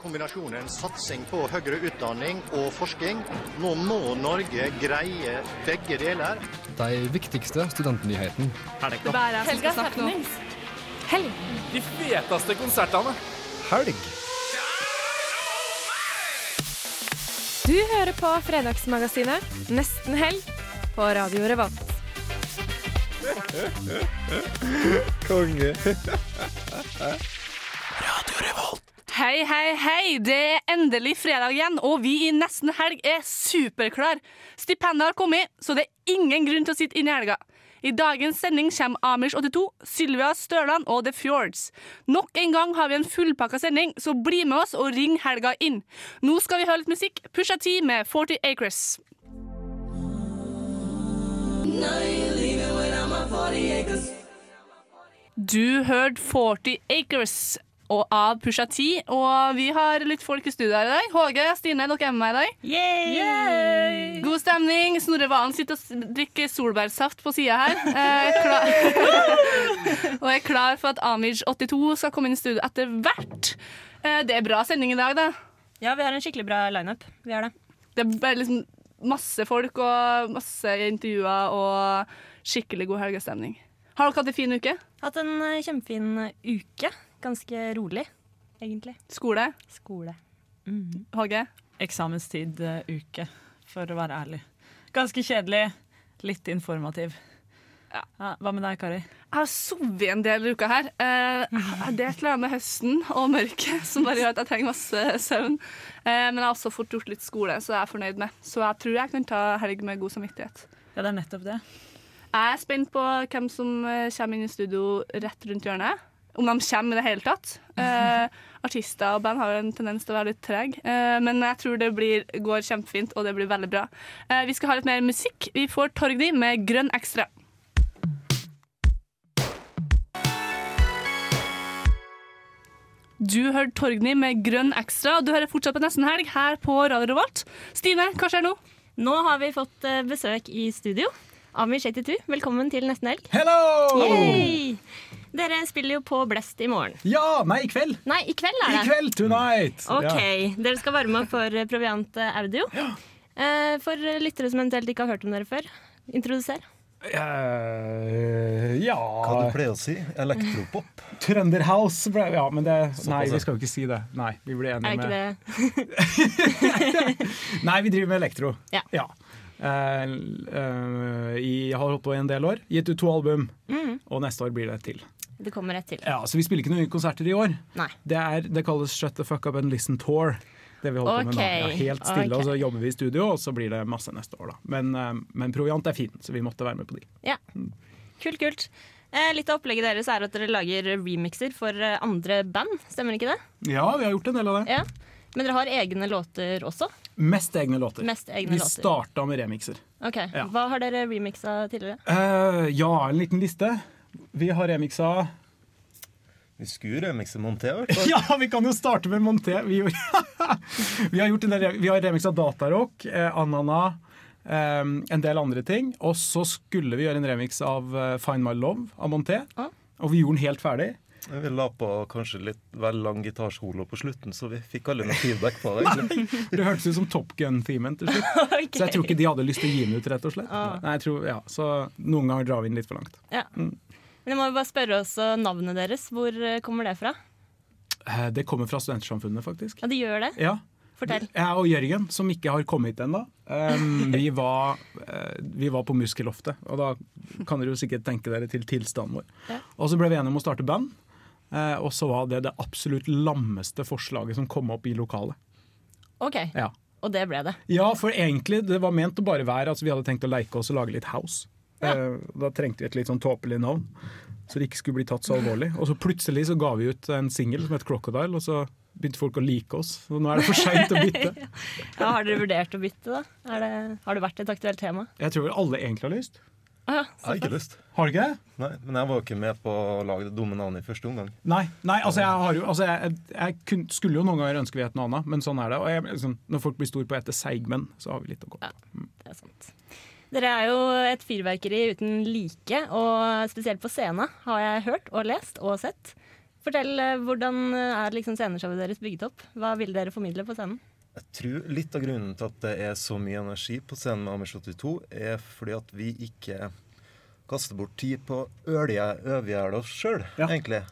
kombinasjonen satsing på høyere utdanning og forskning. Nå må Norge greie begge deler. De viktigste studentnyhetene. Det er nå. Helg. De feteste konsertene. Helg. Du hører på Fredagsmagasinet Nesten helg på Radio Revolt. Konge. Hei, hei, hei! Det er endelig fredag igjen, og vi i Nesten helg er superklar. Stipendet har kommet, så det er ingen grunn til å sitte inne i helga. I dagens sending kommer Amish82, Sylvia Størland og The Fjords. Nok en gang har vi en fullpakka sending, så bli med oss og ring helga inn. Nå skal vi høre litt musikk. Pusha T med 40 Acres. Du hørte 40 Acres og av Pusha T, og vi har litt folk i studio her i dag. Håge, Stine, dere er med meg i dag. Yay! God stemning. Snorre Valen sitter og drikker solbærsaft på sida her. Eh, klar. og er klar for at Amij82 skal komme inn i studio etter hvert. Eh, det er bra sending i dag, da. Ja, vi har en skikkelig bra lineup. Vi har det. Det er bare liksom masse folk og masse intervjuer og skikkelig god helgestemning. Har dere hatt en fin uke? Hatt en eh, kjempefin uke. Ganske rolig, egentlig. Skole? Skole. Håge? Eksamenstid-uke, for å være ærlig. Ganske kjedelig, litt informativ. Ja. hva med deg, Kari? Jeg har sovet en del i uka her. Eh, jeg har delt det med høsten og mørket, som bare gjør at jeg trenger masse søvn. Eh, men jeg har også fort gjort litt skole, så jeg er fornøyd med. Så jeg tror jeg kan ta helg med god samvittighet. Ja, det er nettopp det. Jeg er spent på hvem som eh, kommer inn i studio rett rundt hjørnet. Om de kommer i det hele tatt. Eh, artister og band har jo en tendens til å være litt trege, eh, men jeg tror det blir, går kjempefint, og det blir veldig bra. Eh, vi skal ha litt mer musikk. Vi får Torgny med Grønn Ekstra. Du hørte Torgny med Grønn Ekstra, og du hører fortsatt på Nesten Helg her på Radio Revolt. Stine, hva skjer nå? Nå har vi fått eh, besøk i studio. Amish 82, velkommen til Nesten Helg. Hello! Yay! Dere spiller jo på Blest i morgen. Ja, nei, i kveld. Nei, i kveld er I kveld, tonight. Ok, Ja. Dere skal varme opp for eh, Proviant eh, Audio. Ja. For lyttere som eventuelt ikke har hørt om dere før, introduser. Uh, ja Hva du pleier å si? Elektropop? Trønderhouse Ja, men det Nei, vi skal jo ikke si det. Nei, vi blir Er enige ikke med det Nei, vi driver med elektro. Ja. ja. Uh, uh, jeg har holdt på i en del år. Gitt ut to album, mm. og neste år blir det et til. Det kommer rett til. Ja, Så vi spiller ikke noen konserter i år. Nei. Det, er, det kalles Shut the fuck up and listen tour. Det vi holder på med nå. Ja, helt stille, og så jobber vi i studio, og så blir det masse neste år. da. Men, eh, men Proviant er fint, så vi måtte være med på de. Ja. Kult, kult. Eh, litt av opplegget deres er at dere lager remixer for eh, andre band, stemmer ikke det? Ja, vi har gjort en del av det. Ja. Men dere har egne låter også? Mest egne låter. Mest egne vi starta med remixer. Ok, Ja. Hva har dere remixa tidligere? Uh, ja, en liten liste. Vi har remixa Vi skulle remixe Monté. Ja, vi kan jo starte med Monté. Vi, vi har, gjort en del, vi har remixa Datarock, eh, Anana, eh, en del andre ting. Og så skulle vi gjøre en remix av eh, Find My Love av Monté. Ah. Og vi gjorde den helt ferdig. Vi la på kanskje litt vel lang gitarsolo på slutten, så vi fikk aldri noe feedback på det. Nei, Det hørtes ut som Top Gun-themen til slutt. okay. Så jeg tror ikke de hadde lyst til å gi den ut, rett og slett. Ah. Nei, jeg tror, ja, så noen ganger drar vi den litt for langt. Ja. Men jeg må jo bare spørre også navnet deres. Hvor eh, kommer det fra? Eh, Det kommer fra Studentersamfunnet, faktisk. Ja, de gjør det? Ja. Fortell. Jeg og Jørgen, som ikke har kommet ennå, um, vi, var, eh, vi var på Muskelloftet. Og da kan dere jo sikkert tenke dere til tilstanden vår. Ja. Og så ble vi enige om å starte band. og så var det det absolutt lammeste forslaget som kom opp i lokalet. Ok, Ja. Og det ble det. ja, for egentlig, det var ment å bare være altså Vi hadde tenkt å leke oss og lage litt house. Eh, da trengte vi et litt sånn tåpelig navn, så det ikke skulle bli tatt så alvorlig. Og så plutselig så ga vi ut en singel som het Crocodile, og så begynte folk å like oss. Så nå er det for seint å bytte. Ja, har dere vurdert å bytte, da? Er det, har det vært et aktuelt tema? Jeg tror vel alle egentlig har lyst. Ja, Jeg har ikke lyst. Har du ikke det? Nei, Men jeg var jo ikke med på å lage det dumme navnet i første omgang. Nei, nei altså jeg, har jo, altså jeg, jeg, jeg kun, skulle jo noen ganger ønske vi het noe annet, men sånn er det. Og jeg, liksom, når folk blir store på å hete seigmenn, så har vi litt å gå på. det er sant. Dere er jo et fyrverkeri uten like, og spesielt på scenen har jeg hørt og lest og sett. Fortell, eh, hvordan er liksom sceneshowet deres bygget opp? Hva vil dere formidle på scenen? Jeg tror litt av grunnen til at det er så mye energi på scenen med Amish 82, er fordi at vi ikke kaster bort tid på å ølje- oss sjøl, Ja. egentlig.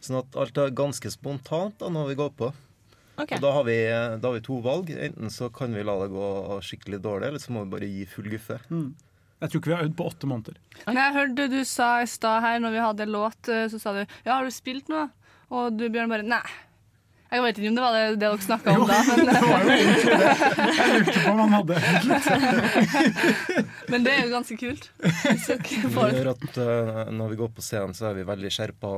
Sånn at alt er ganske spontant da når vi går på. Ok. Og da har, vi, da har vi to valg. Enten så kan vi la det gå skikkelig dårlig, eller så må vi bare gi full guffe. Jeg tror ikke vi har øvd på åtte måneder. Men jeg hørte du sa i stad her, når vi hadde låt, eh, så sa du ja, har du spilt noe? Og du, Bjørn, bare nei. Jeg vet ikke om det var det, det dere snakka om da, men, Det var jo egentlig det. Jeg lurte på om han hadde men det er jo ganske kult. Det får- gjør at uh, når vi går på scenen, så er vi veldig skjerpa.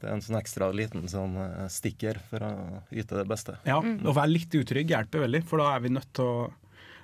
Det er en sånn ekstra liten sånn eh, stikker for å yte det beste. Ja, Å være litt utrygg hjelper veldig, for da er vi nødt til å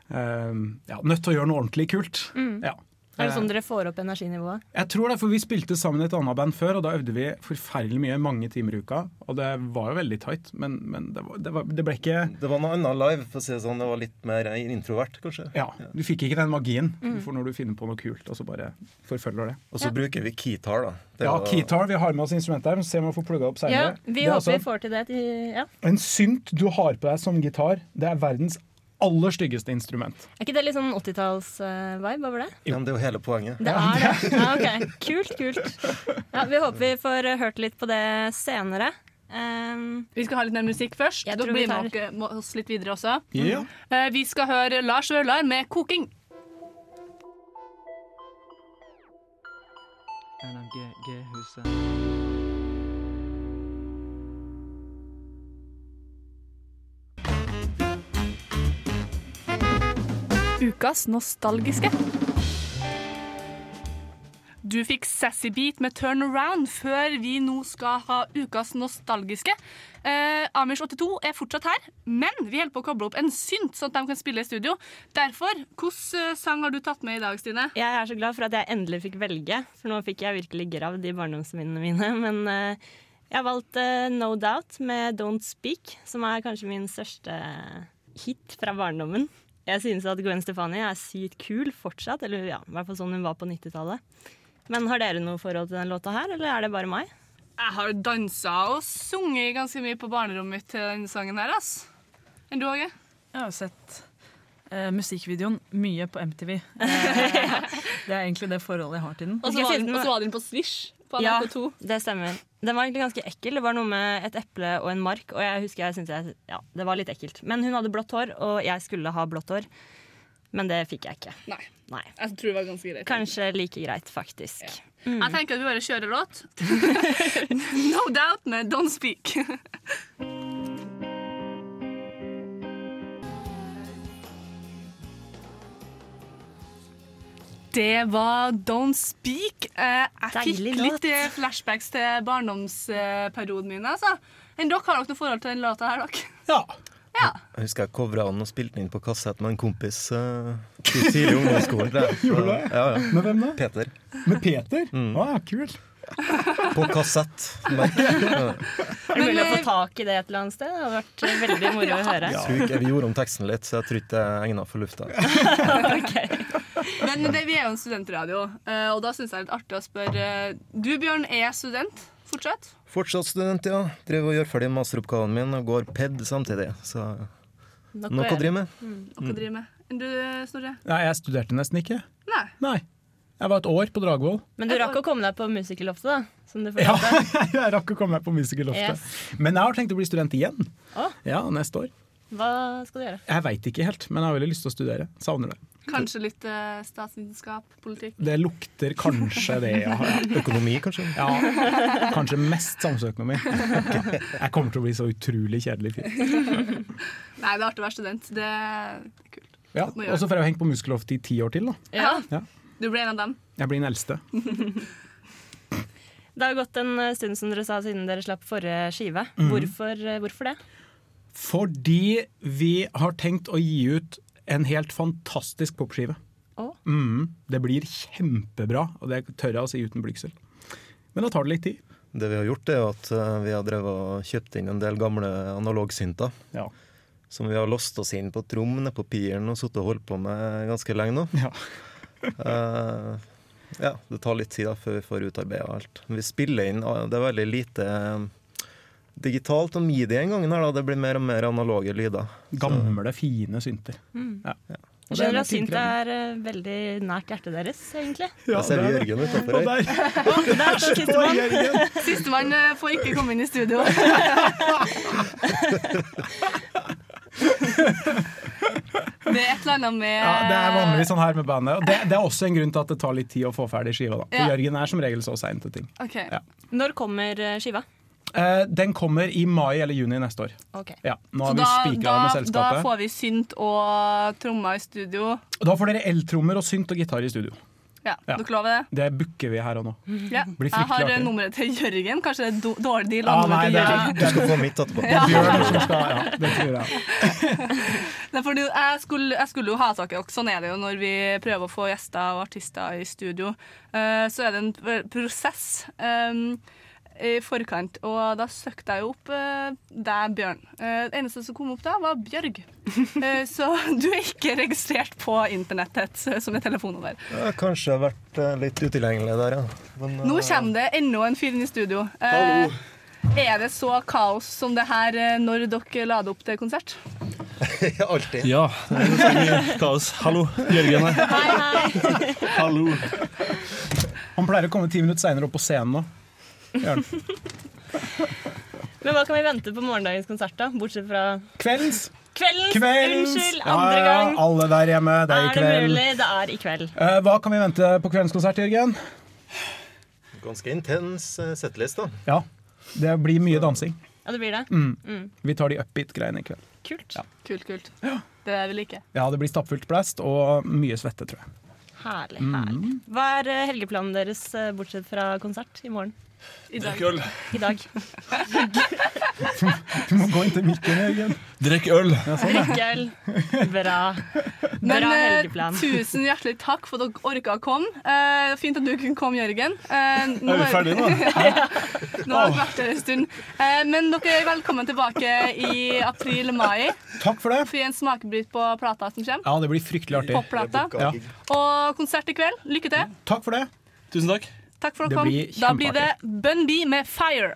eh, ja, nødt til å gjøre noe ordentlig kult. Ja. Er det sånn Eh, dere får opp energinivået? Jeg tror det, for Vi spilte sammen i et annet band før, og da øvde vi forferdelig mye, mange timer i uka. Og det var jo veldig tight, men, men det, var, det, var, det ble ikke Det var noe annet live, for å si det sånn. Det var litt mer introvert, kanskje. Ja, Du fikk ikke den magien mm. for når du finner på noe kult, og så bare forfølger det. Og så bruker vi keytar, da. Det Ja, var- keytar, vi har med oss instrumentet her, Se om vi får plugga opp Ja, vi er håper altså vi får til det. Til, ja. En synt du har på deg som gitar, det er verdens aller styggeste instrument. Er ikke det litt sånn 80-talls-vibe over det? Ja, men det er jo hele poenget. Det er det. Ja, ok. Kult, kult. Ja, vi håper vi får eh, hørt litt på det senere. Um, Vi skal ha litt mer musikk først. Da blir vi tar- med oss- litt videre også. Yeah. Uh, Vi skal høre Lars Vaular med 'Koking'. Ukas nostalgiske. Du fikk Sassy Beat med Turn Around før vi nå skal ha ukas nostalgiske. Eh, Amish 82 er fortsatt her, men vi holder på å koble opp en synt, sånn at de kan spille i studio. Derfor, hvilken eh, sang har du tatt med i dag, Stine? jeg er så glad for at jeg endelig fikk velge, for nå fikk jeg virkelig gravd i barndomsminnene mine. Men eh, jeg har valgt eh, No Doubt med Don't Speak, som er kanskje min største hit fra barndommen. Jeg synes at Gwen Stefani er sykt kul fortsatt, eller ja, i hvert fall sånn hun var på 90-tallet. Men har dere noe forhold til den låta her, eller er det bare meg? Jeg har dansa og sunget ganske mye på barnerommet mitt til denne sangen her, ass. Enn du, Åge? Jeg har sett eh, musikkvideoen mye på MTV. Eh, det er egentlig det forholdet jeg har til den. Og så var den- på Swish på Ja, NRK2. det stemmer. Den var egentlig ganske ekkel. Det var noe med et eple og en mark, og jeg husker jeg syntes jeg, ja, det var litt ekkelt. Men hun hadde blått hår, og jeg skulle ha blått hår. Men det fikk jeg ikke. Nei. Nei. Jeg tror det var ganske greit. Kanskje like greit, faktisk. Jeg tenker at vi bare kjører låt. no doubt med Don't Speak. Det var Don't Speak. Eh, jeg Deilig fikk litt eh, flashbacks til barndomsperioden min. Altså. Enn dere har dere noe forhold til den låta her, dere? Ja. Jeg husker jeg covra den og spilte den inn på kassett med en kompis uh, tidlig i ungdomsskolen. Gjorde du det? Ja, ja. Med hvem da? Peter. Med Peter? Mm. Ah, kult. På kassett. Men, Ja. Er det mulig å få tak i det et eller annet sted? Det hadde vært eh, veldig moro å høre. Jeg vi gjorde om teksten litt, så jeg tror ikke det er for lufta. Men det, vi er jo en studentradio, eh, og da syns jeg det er litt artig å spørre eh, Du, Bjørn, er student fortsatt? Fortsatt student, ja. Driver og gjør ferdig masteroppgaven min og går PED samtidig. Så Nok nok å drive med. Noe å drive med. Enn du, Snorre? Nei, jeg studerte nesten ikke. Nei. Nei. Jeg var et år på Dragvoll. Men du rakk å komme deg på Musikerloftet, da? Som du Ja, jeg rakk å komme meg på Musikerloftet. Yes. Men jeg har tenkt å bli student igjen. Oh. Ja, neste år. Hva skal du gjøre? Jeg veit ikke helt, men jeg har veldig lyst til å studere. Savner det. Kanskje litt eh, statsvitenskap, politikk? Det lukter kanskje det, ja. Økonomi, kanskje? ja. Kanskje mest samfunnsøkonomi. Jeg kommer til å bli så utrolig kjedelig fyr. Nei, det er artig å være student. Det er kult. Ja. Og så får jeg hengt på muskelhoft i ti år til, da. Ja. Ja. Du blir en av dem. Jeg blir den eldste. Det har gått en eh, stund som dere sa siden dere slapp forrige skive. Mm. Hvorfor, eh, hvorfor det? Fordi vi har tenkt å gi ut en helt fantastisk popskive. Oh. Mm, det blir kjempebra, og det tør jeg å si uten blygsel. Men da tar det litt tid. Det vi har gjort, er at eh, vi har drevet og kjøpt inn en del gamle analogsynter. Ja. Som vi har låst oss inn på et rom nede på Piren og sittet og holdt på med ganske lenge nå. Ja. Eh, Ja, det tar litt tid da før vi får utarbeida alt. Vi spiller inn Det er veldig lite eh, digitalt og midi den gangen. her da. Det blir mer og mer analoge lyder. Gamle, fine synter. Mm. Ja. ja. er Skjønner at synt er eh, veldig nært hjertet deres, egentlig. Ja, Der ser vi det. Jørgen utenfor Og her. der, Der står sistemann. Sistemann får ikke komme inn i studio. Det er et eller annet med Ja, det er vanligvis sånn her med bandet. Og det, det er også en grunn til at det tar litt tid å få ferdig skiva. da. For Ja. Jørgen er som regel så sein til ting. Okay. Ja. Når kommer eh, skiva? Eh, den kommer i mai eller juni neste år. Okay. Ja, nå Så har vi da, spikra da, med da får vi synt og trommer i studio. Da får dere eltrommer og synt og gitar i studio. Ja, Ja. Dere lover det? Det booker vi her og nå. Ja. Blir Jeg har artig. nummeret til Jørgen. Kanskje det er dårlig deal? Ah, nei, det er, Du skal få mitt etterpå. er Bjørn skal Ja, det tror jeg. Fordi jeg, skulle, jeg skulle jo ha tak i dere. Sånn er det jo når vi prøver å få gjester og artister i studio. Uh, så er det en prosess um, i forkant, og da søkte jeg jo opp uh, deg, Bjørn. Uh, det eneste som kom opp da, var Bjørg. Uh, så du er ikke registrert på internettet som et telefonnummer. der kanskje jeg har vært litt utilgjengelig der, ja. Men, Nå kommer det enda en fyr inn i studio. Hallo. er det så kaos som det her når dere lader opp til konsert? Alltid. Ja, det er så mye kaos. Hallo, Jørgen her. Hei, hei. Hallo. Han pleier å komme ti minutter seinere opp på scenen nå. Men hva kan vi vente på morgendagens konsert, da? Bortsett fra Kveldens! kveldens! Kveldens! Unnskyld, Ja, andre ja, gang. alle der hjemme, det er i Er det kveld. mulig? Det er i kveld. Uh, hva kan vi vente på kveldens konsert, Jørgen? Ganske intens uh, settlist, da. Ja, det blir mye dansing. Ja, det blir det. Mm. Mm. Vi tar de upbeat-greiene i kveld. Kult. Ja. Kult, kult. Det er vi liker. Ja, det blir stappfullt blast og mye svette, tror jeg. Herlig. Mm. herlig. Hva er eh, helgeplanen deres eh, bortsett fra konsert i morgen? I dag. Drikk øl. I dag? Du må gå inn til mikken, Jørgen. Drikk øl. Ja, sånn, Drikk øl. Bra. Bra Men, helgeplan. tusen hjertelig takk for at dere orka å komme. Eh, fint at du kunne komme, Jørgen. Eh, nå Er vi ferdige nå? ja, nå har dere vært her en stund. Eh, men dere er velkommen tilbake i april-mai Takk for det. for en smakebryt på plata som kommer. Ja, det blir fryktelig artig. Popplata. Ja. Og konsert i kveld. Lykke til. Takk for det. Tusen takk. Takk for at Det dere kom. blir Da blir det Bun B med Fire.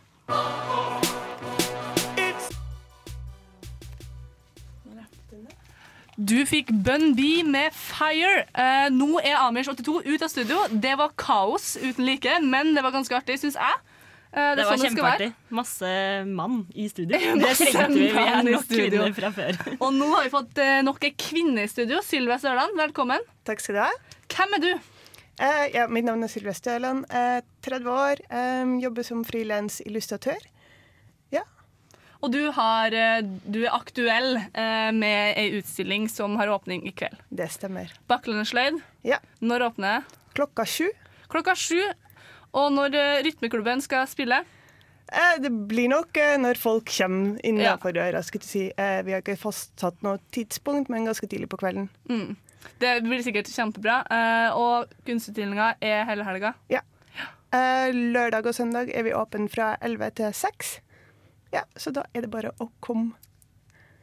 Du fikk Bun B med Fire. Eh, nå er Amish82 ut av studio. Det var kaos uten like, men det var ganske artig, syns jeg. Eh, Det er var sånn det kjempeartig. Masse mann i studio. Det trengte vi. Vi er nok kvinner fra før. Og nå har vi fått eh, nok en kvinne i studio. Sylvia Sørland, velkommen. Takk skal du ha. Hvem er du? Eh, ja, mitt navn er Sylvia Støland. Eh, 30 år. eh, jobber som frilans illustratør. Og du, har, eh, du er aktuell eh, med ei utstilling som har åpning i kveld. Det stemmer. Bakkelen Sløyd. Ja. Når åpner det? Klokka sju. Klokka sju. Og når eh, Rytmeklubben skal spille? Det blir nok når folk kommer innafor døra. skulle jeg si. Vi har ikke fastsatt noe tidspunkt, men ganske tidlig på kvelden. Mm. Det blir sikkert kjempebra. Eh, og kunstutstillinga er hele helga. Ja. Eh, lørdag og søndag er vi åpne fra 11 til 6. Ja, så da er det bare å komme.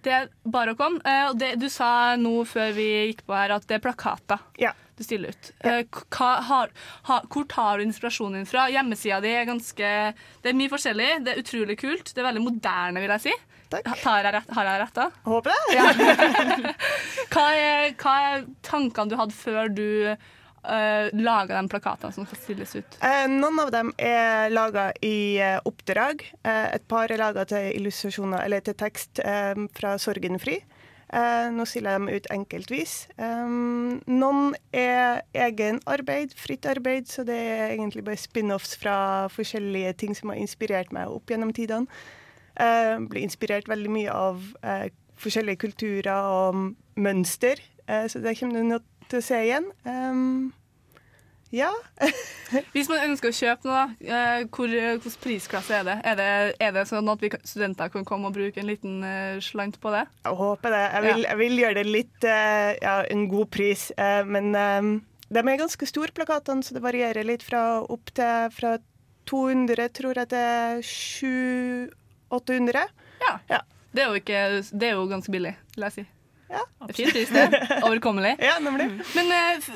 Det er bare å komme. Eh, det, du sa nå før vi gikk på her, at det er plakater Ja. du stiller ut. Eh, hva, har, ha, hvor tar du inspirasjonen din fra? Hjemmesida di er ganske Det er mye forskjellig. Det er utrolig kult. Det er veldig moderne, vil jeg si. Takk. Har jeg rett, har jeg rett da? Håper det. Hva er, hva er tankene du hadde før du uh, laga de plakatene som skal stilles ut? Eh, noen av dem er laga i uh, oppdrag. Eh, et par er laga til illustrasjoner, eller til tekst eh, fra Sorgenfri. Eh, nå stiller jeg dem ut enkeltvis. Eh, noen er egen arbeid, fritt arbeid, så det er egentlig bare spin-offs fra forskjellige ting som har inspirert meg opp gjennom tidene. Eh, blir inspirert veldig mye av eh, forskjellige kulturer og mønster, eh, så det kommer du nok til å se igjen. Um, ja. Hvis man ønsker å kjøpe noe, uh, hvor, hvilken prisklasse er det? Er, det? er det sånn at vi studenter kan komme og bruke en liten eh, slant på det? Jeg håper det. Jeg vil, jeg vil gjøre det litt eh, ja, en god pris. eh, men eh, de er ganske store, plakatene, så det varierer litt fra opp til fra 200, tror jeg, til 700-800. Ja. Det, er jo ikke, det er jo ganske billig, vil jeg si. Ja. Det er Fint pris, det. Overkommelig. Ja, nemlig. Men eh,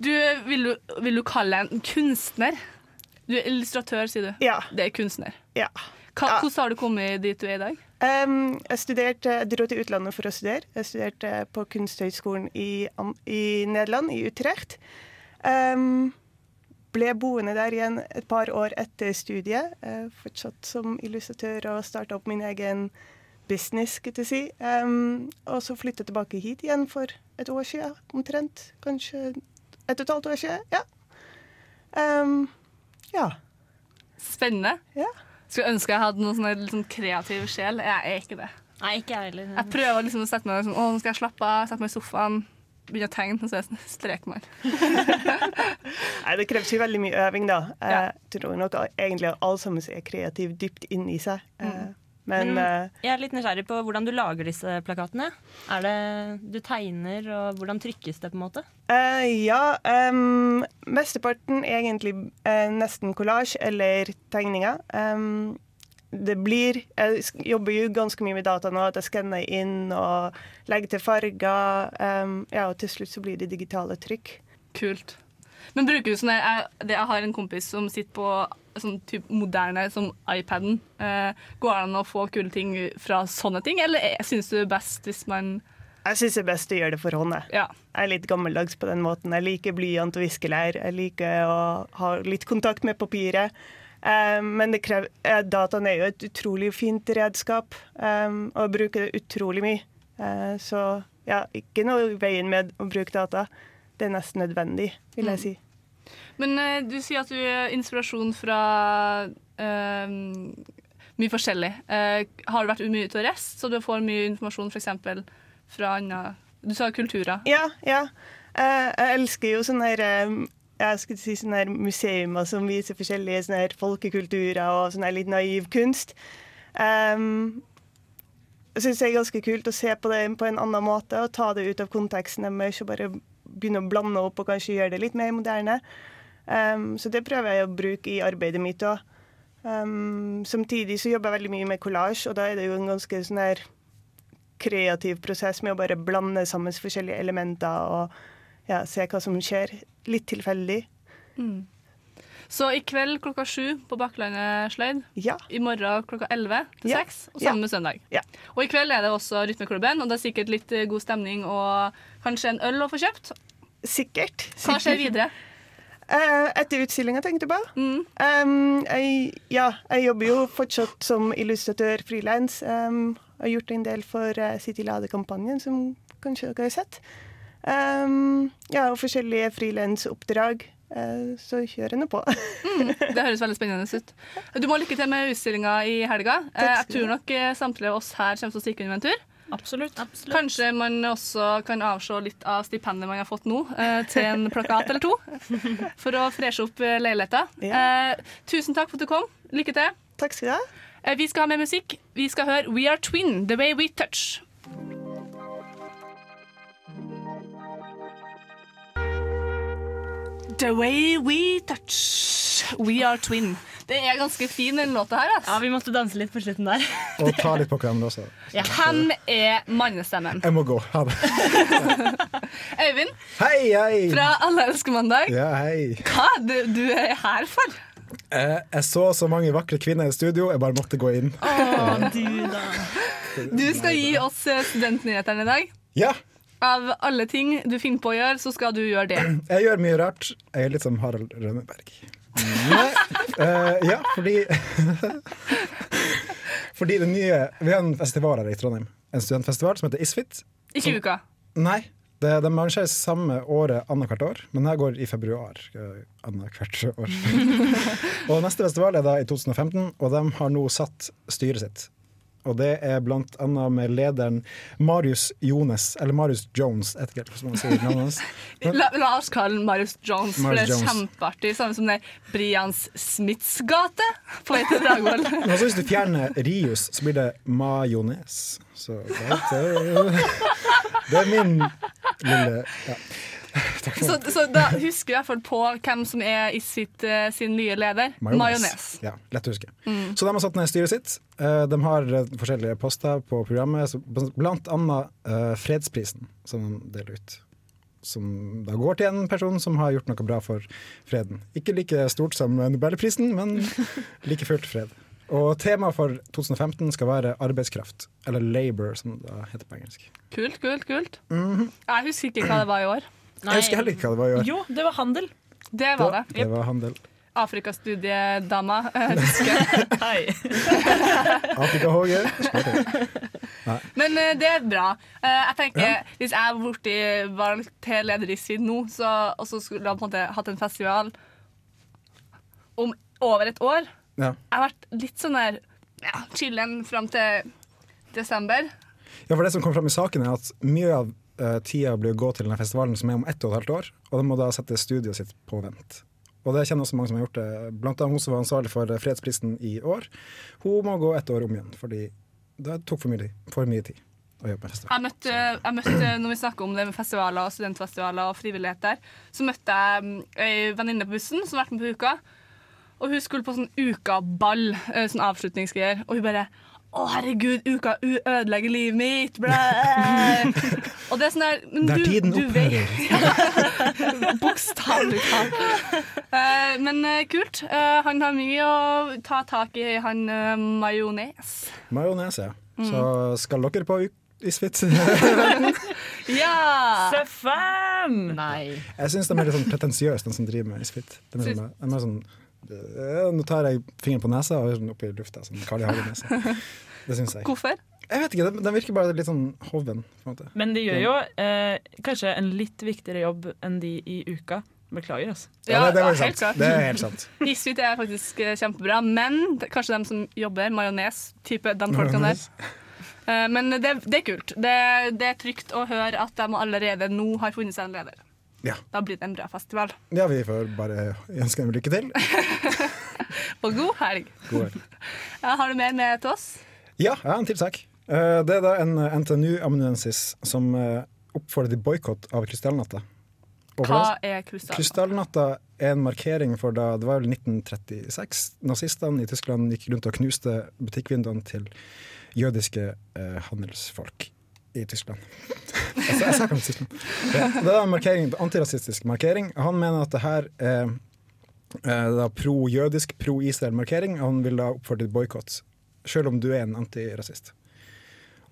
du, vil, du, vil du kalle deg en kunstner? Du er illustratør, sier du. Ja. Det er kunstner. Ja. Hva, Ja. Hvordan har du kommet dit du er i dag? Um, jeg studerte, jeg dro til utlandet for å studere. Jeg studerte på Kunsthøgskolen i, i Nederland, i Utrecht. Um, ble boende der igjen et par år etter studiet. Eh, fortsatt som illustratør og starta opp min egen business, skulle jeg si. Um, og så flyttet jeg tilbake hit igjen for et år siden, omtrent. Kanskje et og et halvt år siden. Ja. Um, ja. Spennende. Ja. Skulle ønske jeg hadde noen sånn litt sånn kreativ sjel. Jeg er ikke det. Nei, ikke jeg heller. Jeg prøver liksom å sette meg sånn, å, nå skal jeg slappe av, sette meg i sofaen, begynne å tegne, og så er jeg strekmann. Nei, det kreves jo veldig mye øving, da. Jeg tror nok egentlig at alle sammen er kreative dypt inni seg. Mm. Men, Men eh, jeg er litt nysgjerrig på hvordan du lager disse plakatene. Er det du tegner, og hvordan trykkes det, på en måte? Uh, ja, um, mesteparten er egentlig uh, nesten kollasj eller tegninger. Em, det blir Jeg jobber jo ganske mye med data nå, at jeg skanner inn og legger til farger. Um, ja, og til slutt så blir det digitale trykk. Kult. Men bruker du sånn jeg, jeg har en kompis som sitter på sånn typ moderne som iPaden. Eh, går det an å få kule ting fra sånne ting, eller er- syns du det er best hvis man Jeg syns det er best å gjøre det for hånd. Ja. Jeg er litt gammeldags på den måten. Jeg liker blyant og viskelær. Jeg liker å ha litt kontakt med papiret. Eh, men det krever, eh, dataen er jo et utrolig fint redskap, eh, og bruker det utrolig mye. Eh, så ja, ikke noe i veien med å bruke data. Det er nesten nødvendig, vil jeg Mm. si. Men eh, du sier at du er inspirasjon fra uh, mye forskjellig. Eh, har du vært mye ute og reist, så du får mye informasjon f.eks. fra andre Du sa kulturer. Ja, ja. Eh, jeg elsker jo sånne her, eh, jeg skulle si sånne her museumer som viser forskjellige sånne her folkekulturer og sånn her litt naiv kunst. Um, jeg syns det er ganske kult å se på det på en annen måte og ta det ut av konteksten deres og bare begynne å blande opp og kanskje gjøre det litt mer moderne. Um, så det prøver jeg å bruke i arbeidet mitt òg. Um, samtidig så jobber jeg veldig mye med kollasj, og da er det jo en ganske sånn her kreativ prosess med å bare blande sammen forskjellige elementer og ja, se hva som skjer. Litt tilfeldig. Mm. Så i kveld klokka sju på Bakklandet sløyd. I morgen klokka elleve til Ja. seks, og Ja. samme med søndag. Og i kveld er det også Rytmeklubben, og det er sikkert litt eh, god stemning og kanskje en øl å få kjøpt. Sikkert. Hva skjer videre? Eh, etter utstillinga, tenkte du på. Um, jeg, ja, jeg jobber jo fortsatt som illustratør frilans. Um, har gjort en del for uh, City Lade-kampanjen, som kanskje dere har sett. Um, ja, og forskjellige frilansoppdrag. Uh, så kjører henne på. på. Det høres veldig spennende ut. Du må ha lykke til med utstillinga i helga. Eh, Jeg tror nok eh, samtlige av oss her kommer til å stikke under en tur. Absolutt. Kanskje man også kan avse litt av stipendet man har fått nå, eh, til en plakat eller to. For å freshe opp leiligheten. Ja. Eh, tusen takk for at du kom. Lykke til. Takk skal du ha. Eh, vi skal ha mer musikk. Vi skal høre We Are Twin, The Way We Touch. The Way We Touch. We Are Twin. Det er ganske fin, den låta her. Altså. Ja, Vi måtte danse litt på slutten der. Og ta litt på hverandre også. Hvem er mannestemmen? Jeg må gå. Ha det. Øyvind Hei, hei! fra Alle elsker mandag. Ja, hei. Hva er det du er her for? Eh, jeg så så mange vakre kvinner i studio, jeg bare måtte gå inn. Å, du da. Du skal gi oss eh, studentnyhetene i dag. Ja, Av alle ting du finner på å gjøre, så skal du gjøre det. jeg gjør mye rart. Jeg er litt som Harald Rønneberg. Eh, ja, fordi Fordi det nye Vi har en festival her i Trondheim. En studentfestival som heter Isfit. Ikke uka. Nei. Det, de arrangeres samme året annethvert år, men her går i februar. eh, Annethvert år. og neste festival er da i 2015, og de har nå satt styret sitt. Og det er blant annet med lederen Marius Jones, eller Marius Jones, vet ikke man sier navnet hans. La, la oss kalle den Marius Jones, for det er Jones. kjempeartig. Samme som det Brians Smiths gate på vei til Dragvoll. Altså, hvis du fjerner Rius, så blir det majones. Så det, er, det er min lille ja. Så, så da husker du i hvert fall på hvem som er Isfit eh, sin nye leder. Majones. Ja, lett å huske. Mm. Så de har satt ned styret sitt. Eh, De har eh, forskjellige poster på programmet, blant annet fredsprisen som de deler ut. Som da går til en person som har gjort noe bra for freden. Ikke like stort som Nobelprisen, men like fullt fred. Og temaet for 2015 skal være arbeidskraft, eller labor, som det heter på engelsk. Kult, kult, kult. Mhm. Jeg husker ikke hva det var i år. Jeg husker heller ikke hva det var i år. Jo, det var handel. Det var det. Det var handel. Afrikastudiedama. Hei. husker. Afrika HG. Men eh, det er bra. Eh, jeg tenker, Hvis jeg borti valgt til leder i Syd nå, så, og så skulle jeg på en måte hatt en festival om over et år Ja. Jeg har vært litt sånn der ja, chillen fram til desember. Ja, for det som kom fram i saken er at mye av eh, tida blir å gå til denne festivalen som er om ett og et halvt år, og de må da sette studioet sitt på vent. Og det kjenner også mange som har gjort det. Blant annet hun som var ansvarlig for fredsprisen i år. Hun må gå ett år om igjen, fordi det tok for mye, for mye tid. Jeg møtte, jeg møtte, når vi snakker om det med festivaler og studentfestivaler og frivillighet der, så møtte jeg ei venninne på bussen som har vært med på uka. Og hun skulle på sånn ukaball, eh, sånn avslutningsgreier. Og hun bare Å, herregud, uka u- ødelegger livet mitt. Og det er sånn der men Der du- tiden du vet- Bokstavelig talt. Uh, men uh, kult. Uh, han har mye å ta tak i, han uh, majones. Majones, ja. Mm. Så skal dere på U- Isfit? Ja! Stefan! Nei. Jeg syns de er litt sånn pretensiøse, de som driver med Isfit. De er sånn, de er sånn eh, Nå tar jeg fingeren på nesa og er sånn opp i lufta, sånn Carl I. Hagen-nese. Det syns jeg. Hvorfor? Jeg vet ikke, de, de virker bare litt sånn hoven. på en måte. Men de gjør jo eh, kanskje en litt viktigere jobb enn de i uka. Beklager, altså. Ja, det- det var helt sant. Det er helt sant. Isfit er faktisk eh, kjempebra, men kanskje de som jobber majones-type, de folkene der. Eh, Men det, det er kult. Det, det er trygt å høre at de allerede nå har funnet seg en leder. Ja. Da blir det en bra festival. Ja, vi får bare ønske dem lykke til. Og god helg. God helg. Ja, har du mer med til oss? Ja, jeg har en til sak. Eh, Det er da en NTNU-amanuensis som eh, oppfordrer til boikott av Krystallnatta. Hva er krystall? Krystallnatta er en markering for da det var vel 1936. Nazistene i Tyskland gikk rundt og knuste butikkvinduene til jødiske eh, handelsfolk i Tyskland. altså, jeg sa om Tyskland. Ja, det er en markering, antirasistisk markering. Han mener at det her er er pro-jødisk, pro-Israel-markering. Han vil da oppfordre til boikott, selv om du er en antirasist.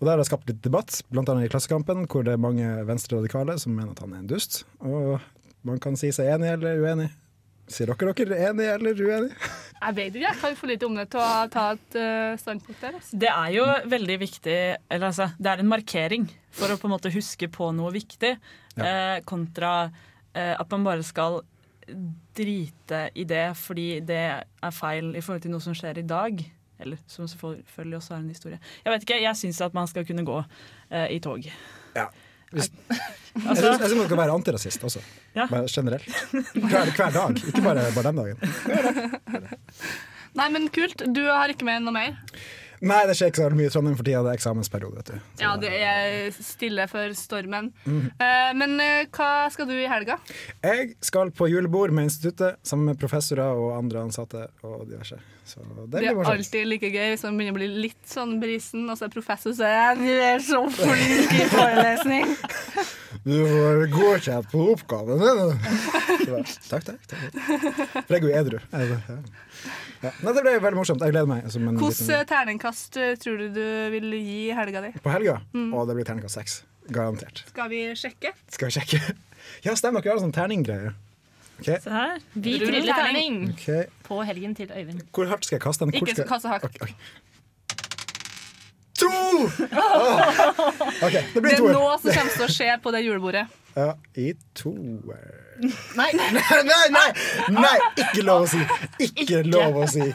Og Der har det skapt litt debatt, bl.a. i Klassekampen, hvor det er mange venstreradikale som mener at han er en dust. Og man kan si seg enig eller uenig. Sier dere dere er enig eller uenig? Jeg vet ikke, jeg kan for lite om det til å ta et eh, standpunkt der. Altså. Det er jo veldig viktig Eller altså, det er en markering for å på en måte huske på noe viktig, eh, kontra eh, at man bare skal drite i det fordi det er feil i forhold til noe som skjer i dag. Eller som selvfølgelig også er en historie. Jeg vet ikke, jeg syns at man skal kunne gå uh, i tog. Ja. Hvis, Altså- jeg syns man skal være antirasist også. Ja. Bare generelt. Hver, hver dag, ikke bare, bare den dagen. Nei, men kult. Du har ikke med noe mer? Nei, det skjer ikke så mye i Trondheim for tida. Det er eksamensperiode. vet du. Ja, det er stille for stormen. Mm. Eh, men eh, hva skal du i helga? Jeg skal på julebord med instituttet sammen med professorer og andre ansatte og diverse. Så det Det er alltid like gøy hvis man begynner å bli litt sånn brisen, og så er professor så er du er så flink i forelesning. Du får godkjent på oppgaven din. Takk, takk. takk. For jeg er jo edru. Nei, det ble veldig morsomt. Jeg gleder meg. Liten- terningkast eh, tror du du vil gi helga di? På helga? Mm. Å, det blir terningkast seks. Garantert. Skal vi sjekke? Skal vi sjekke? Ja, stemmer. Dere har sånn terninggreie. Okay. Se her. Vi triller terning. okay. På helgen til Øyvind. Hvor hardt skal jeg kaste den? Hvor Ikke skal... kast så hardt. Ok, ok. To! Åh! OK, det Det blir er toer. nå som kommer til å skje på det julebordet. Ja, i toer. Nei. Nei, nei, nei! Nei, ikke lov å si! Ikke lov å si.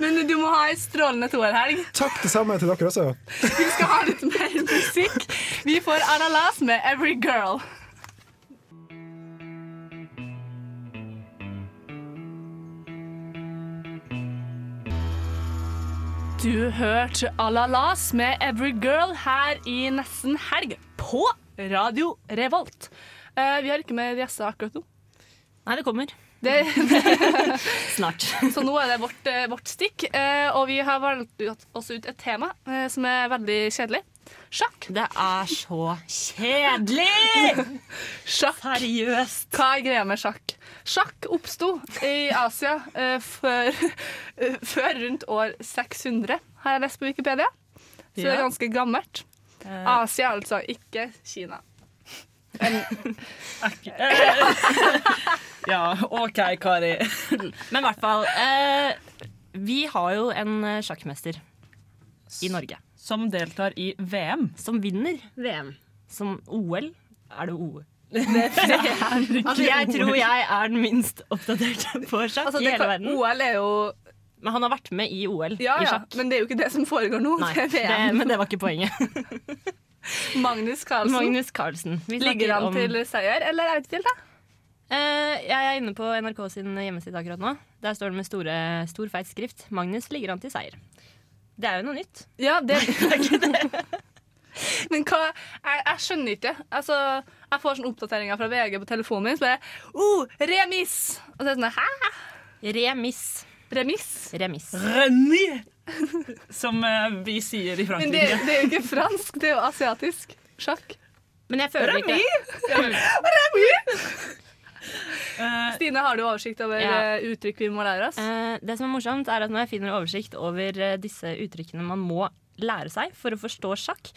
Men du må ha ei strålende toerhelg. Takk det samme til dere også. Vi skal ha litt mer musikk. Vi får Anna Lass med 'Every Girl'. Du hørt Alalas med 'Every Girl' her i nesten helg på Radio Revolt. Uh, vi har ikke med gjester akkurat nå. Nei, det kommer. Det, Snart. Så nå er det vårt, eh, vårt stikk, uh, og vi har valgt oss ut et tema uh, som er veldig kjedelig. Sjakk. Det er så kjedelig! Sjakk. Seriøst. Hva er greia med sjakk? Sjakk oppsto i Asia eh, før, eh, før rundt år 600, har jeg lest på Wikipedia. Så det er ganske gammelt. Eh. Asia, altså, ikke Kina. Ja, OK, Kari. Men i hvert fall eh, Vi har jo en sjakkmester i Norge. Som deltar i VM. Som vinner VM. Som OL. Er det OL? altså, jeg tror jeg er den minst oppdaterte på sjakk Altså, i hele verden. OL er jo Men han har vært med i OL Ja, i ja, sjakk. men det er jo ikke det som foregår nå. Nei, det det, men det var ikke poenget. Magnus Carlsen. Magnus Carlsen. Ligger han om- til seier, eller er det ikke til, da. Uh, jeg er inne på NRK sin hjemmeside akkurat nå. Der står det med store, stor, feit skrift 'Magnus ligger an til seier'. Det er jo noe nytt. Ja, det er ikke det. Men hva Jeg, jeg skjønner ikke. Altså, jeg får sånne oppdateringer fra VG på telefonen min. Så bare oh, remis! Og så er det sånn Hæ? Remis. Remis? Remis. Remis! Som eh, vi sier i Men det, det er jo ikke fransk, det er jo asiatisk. Sjakk. Men jeg føler Remi! ikke Remi! Eh, Stine, har du oversikt over Ja. eh, uttrykk vi må lære oss? Eh, det som er morsomt, er at når jeg finner oversikt over disse uttrykkene man må lære seg for å forstå sjakk,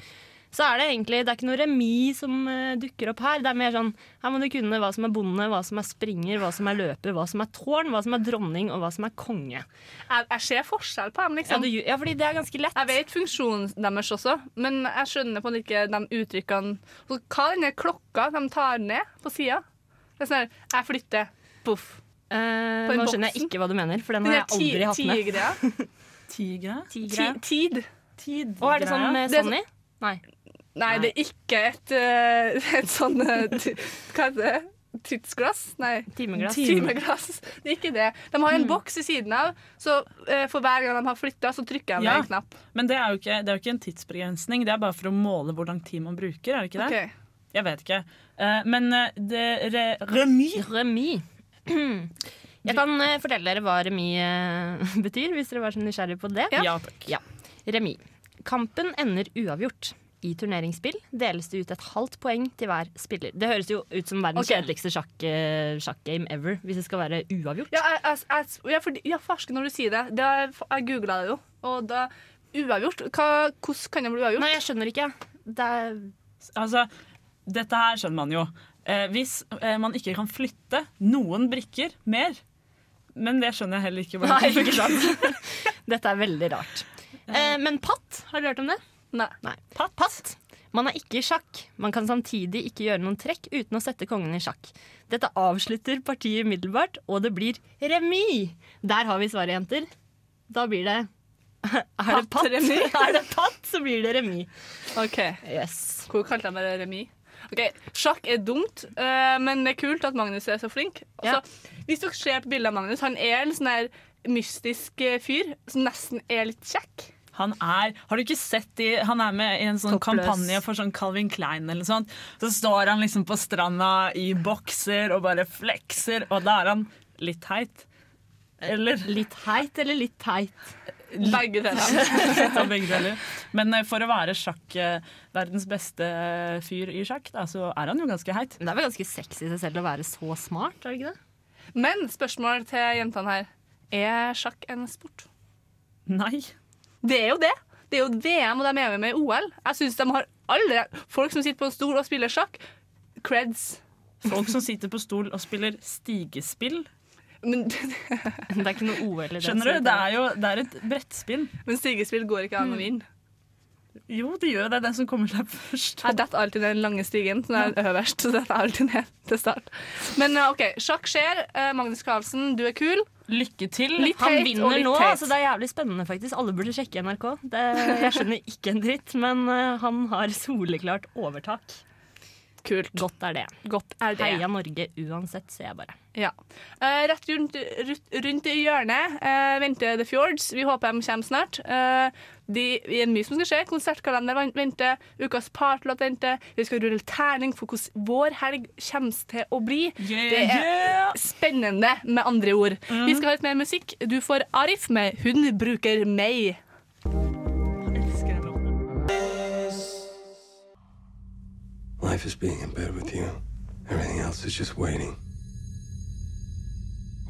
så er det egentlig det er ikke noe remis som dukker opp her. Det er mer sånn her må du kunne hva som er bonde, hva som er springer, hva som er løper, hva som er tårn, hva som er dronning og hva som er konge. Jeg, jeg ser forskjell på dem, Ja, liksom. du, ja fordi det er ganske lett. Jeg vet funksjonen deres også, men jeg skjønner på en ikke de uttrykkene. Hva er denne klokka de tar ned på sida? Det er sånn her Jeg flytter. Poff. Eh, nå skjønner jeg ikke hva du mener, for den har jeg aldri hatt med. Tigre? Tigre. Tid. Tid. Og er det sånn med er? Nei. Nei, det er ikke et, eh, et sånn eh, Hva heter det? Tidsglass? Nei. Timeglass. Timeglass. Det er ikke det. De har en boks i siden av, så eh, for hver gang de har flytta, så trykker de Ja. en knapp. Men det er, jo ikke, det er jo ikke en tidsbegrensning, det er bare for å måle hvor lang tid man bruker. er det ikke det? Ok. Jeg vet ikke. Eh, men eh, det re, remis Remis. Jeg kan eh, fortelle dere hva remis betyr, hvis dere var så nysgjerrige på det. Ja, takk. Ja. Remis. Kampen ender uavgjort. I turneringsspill deles det ut et halvt poeng til hver spiller. Det høres jo ut som verdens okay. kjedeligste sjakk, sjakkgame ever, hvis det skal være uavgjort. Ja, jeg, jeg, jeg, ja, ja farske når du sier det. det er, jeg googla det jo, og da Uavgjort? Hva, hvordan kan det bli uavgjort? Nei, jeg skjønner ikke. Det er Altså, dette her skjønner man jo. Eh, hvis eh, man ikke kan flytte noen brikker mer Men det skjønner jeg heller ikke. Nei, ikke Dette er veldig rart. Eh, men patt, har du hørt om det? Nei. Patt. patt. Man er ikke i sjakk. Man kan samtidig ikke gjøre noen trekk uten å sette kongen i sjakk. Dette avslutter partiet umiddelbart, og det blir remis. Der har vi svaret, jenter. Da blir det Er det patt? patt? Er det patt, så blir det remis. OK. Yes. Hvor kalte han det remis? Ok, Sjakk er dumt, eh, men det er kult at Magnus er så flink. Ja. Altså, hvis dere ser på bildet av Magnus, han er en sånn mystisk eh, fyr som nesten er litt kjekk. Han er Har du ikke sett de Han er med i en sånn Toppløs. kampanje for sånn Calvin Klein eller noe sånt. Så står han liksom på stranda i bokser og bare flekser, og da er han litt heit. Eller Litt heit eller litt teit? Begge deler. begge deler. Men eh, for å være sjakk, eh, verdens beste eh, fyr i sjakk, da, så er han jo ganske heit. Men det er vel ganske sexy i seg selv å være så smart, er det ikke det? Men spørsmål til jentene her. Er sjakk en sport? Nei. Det er jo det. Det er jo VM, og de er med i OL. Jeg synes de har alle Folk som sitter på en stol og spiller sjakk, creds. Folk som sitter på stol og spiller stigespill. Men, Det er ikke noe OL i det. Skjønner du? Det er jo det er et brettspill. men stigespill går ikke an å vinne. Jo, det gjør det. er Den som kommer seg først. Jeg detter alltid ned den lange stigen, som er øverst. Så detter alltid ned til start. Men eh, OK, sjakk skjer. Eh, Magnus Carlsen, du er kul. Lykke til. Litt Han vinner nå, altså det er jævlig spennende faktisk. Alle burde sjekke NRK. Det, jeg skjønner ikke en dritt, men eh, han har soleklart overtak. Kult. Godt er det. Godt er det. Heia Norge uansett, sier jeg bare. Ja. Eh, rett rundt, rundt, i hjørnet eh, venter The Fjords. Vi håper de kommer snart. Eh, det er mye som skal skje. Konsertkalender venter. Ukas partylåt venter. Vi skal rulle terning for hvordan vår helg kommer til å bli. Yeah, det er yeah! spennende, med andre ord. Mm. Vi skal ha litt mer musikk. Du får Arif med 'Hun bruker meg'. Life is being in bed with you. Everything else is just waiting.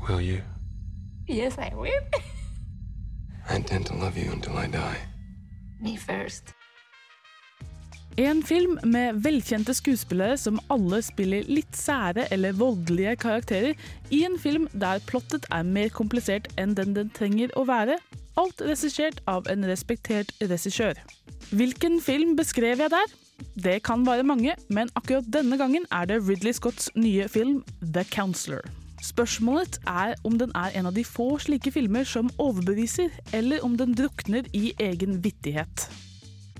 Will you? Yes, I will. I intend to love you until I die. Me first. En film med velkjente skuespillere som alle spiller litt sære eller voldelige karakterer, i en film der plottet er mer komplisert enn den den trenger å være. Alt regissert av en respektert regissør. Hvilken film beskrev jeg der? Det kan være mange, men akkurat denne gangen er det Ridley Scotts nye film The Counselor. Spørsmålet er om den er en av de få slike filmer som overbeviser, eller om den drukner i egen vittighet.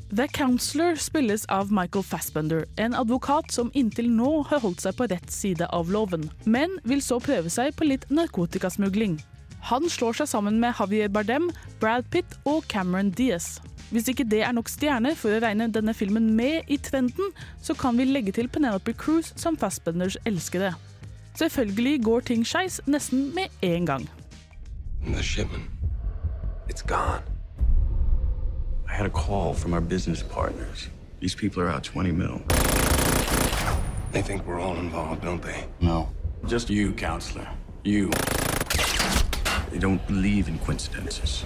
The Counselor spilles av Michael Fassbender, en advokat som inntil nå har holdt seg på rett side av loven, men vil så prøve seg på litt narkotikasmugling. Han slår seg sammen med Javier Bardem, Brad Pitt og Cameron Diaz. Hvis ikke det er nok stjerner for å regne denne filmen med i trenden, så kan vi legge til Penelope Cruz som Fassbenders elskede. Selvfølgelig går ting skeis nesten med en gang. The shipment. It's gone. I had a call from our business partners. These people are out 20 mil. They think we're all involved, don't they? No. Just you, counselor. You. They don't believe in coincidences.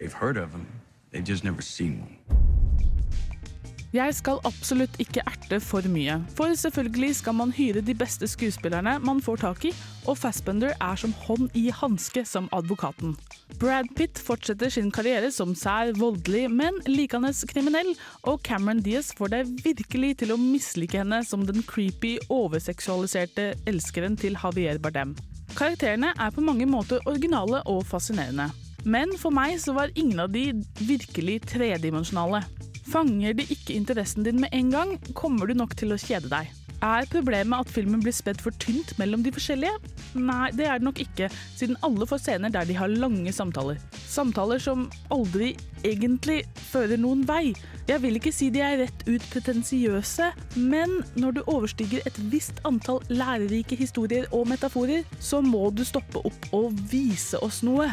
They've heard of them, they've bare aldri sett one. Jeg skal absolutt ikke erte for mye, for selvfølgelig skal man hyre de beste skuespillerne man får tak i, og Fassbender er som hånd i hanske som advokaten. Brad Pitt fortsetter sin karriere som sær, voldelig, men likende kriminell, og Cameron Diaz får deg virkelig til å mislike henne som den creepy, overseksualiserte elskeren til Javier Bardem. Karakterene er på mange måter originale og fascinerende. Men for meg så var ingen av de virkelig tredimensjonale. Fanger de ikke interessen din med en gang, kommer du nok til å kjede deg. Er problemet at filmen blir spedd for tynt mellom de forskjellige? Nei, det er det nok ikke, siden alle får scener der de har lange samtaler. Samtaler som aldri egentlig fører noen vei. Jeg vil ikke si de er rett ut pretensiøse, men når du overstiger et visst antall lærerike historier og metaforer, så må du stoppe opp og vise oss noe.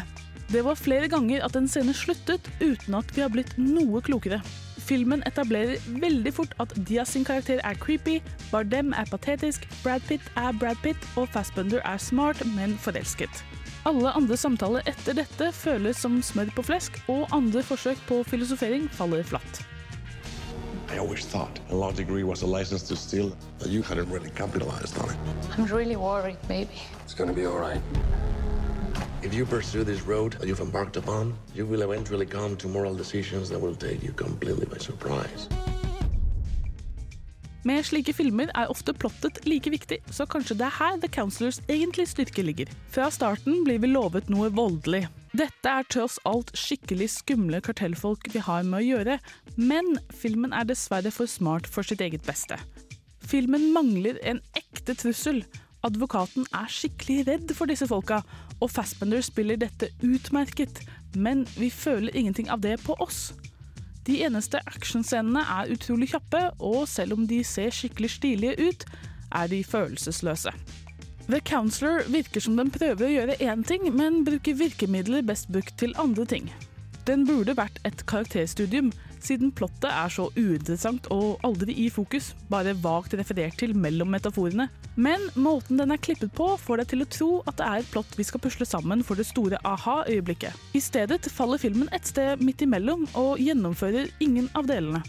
Det var flere ganger at en scene sluttet uten at vi har blitt noe klokere. Filmen etablerer veldig fort at Diaz sin karakter er creepy, Bardem er patetisk, Brad Pitt er Brad Pitt og Fassbender er smart, men forelsket. Alle andre samtaler etter dette føles som smør på flesk, og andre forsøk på filosofering faller flatt. I always thought a law degree was a license to steal, but you hadn't really capitalized on it. I'm really worried, baby. It's gonna be all right. If you pursue this road you've embarked upon, you will eventually come to moral decisions that will take you completely by surprise. Med slike filmer er ofte plottet like viktig, så kanskje det er her The Counselors egentlig styrke ligger. Fra starten blir vi lovet noe voldelig. Dette er tross alt skikkelig skumle kartellfolk vi har med å gjøre, men filmen er dessverre for smart for sitt eget beste. Filmen mangler en ekte trussel. Advokaten er skikkelig redd for disse folka, og Fassbender spiller dette utmerket, men vi føler ingenting av det på oss. De eneste actionscenene er utrolig kjappe, og selv om de ser skikkelig stilige ut, er de følelsesløse. The Counselor virker som den prøver å gjøre én ting, men bruker virkemidler best brukt til andre ting. Den burde vært et karakterstudium, siden plottet er så uinteressant og aldri i fokus, bare vagt referert til mellom metaforene. Men måten den er klippet på, får deg til å tro at det er et plott vi skal pusle sammen for det store aha-øyeblikket. I stedet faller filmen et sted midt imellom og gjennomfører ingen av delene.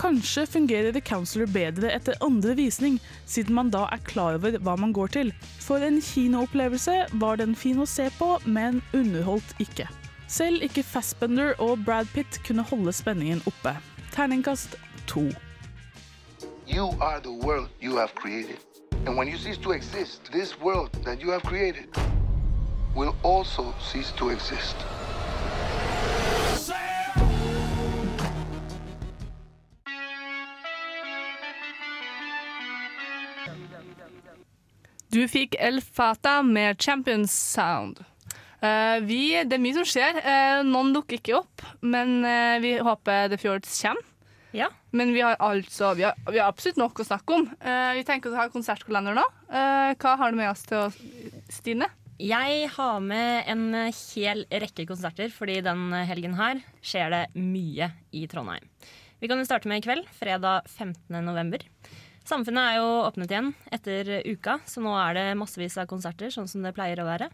Kanskje fungerer The Counselor bedre etter andre visning, siden man da er klar over hva man går til. For en kinoopplevelse var den fin å se på, men underholdt ikke. Selv ikke Fassbender og Brad Pitt kunne holde spenningen oppe. Terningkast to. You are the world you have created. And when you cease to exist, this world that you have created will also cease to exist. Du fikk El Fata med Champions Sound. Eh, vi, det er mye som skjer. Eh, noen dukker ikke opp, men eh, vi håper The Fjords kommer. Men vi har altså vi har, vi har absolutt nok å snakke om. Vi tenker å ha konsertkalender nå. Hva har du med oss til oss, Stine? Jeg har med en hel rekke konserter, fordi den helgen her skjer det mye i Trondheim. Vi kan jo starte med i kveld, fredag 15. november. Samfunnet er jo åpnet igjen etter uka, så nå er det massevis av konserter, sånn som det pleier å være.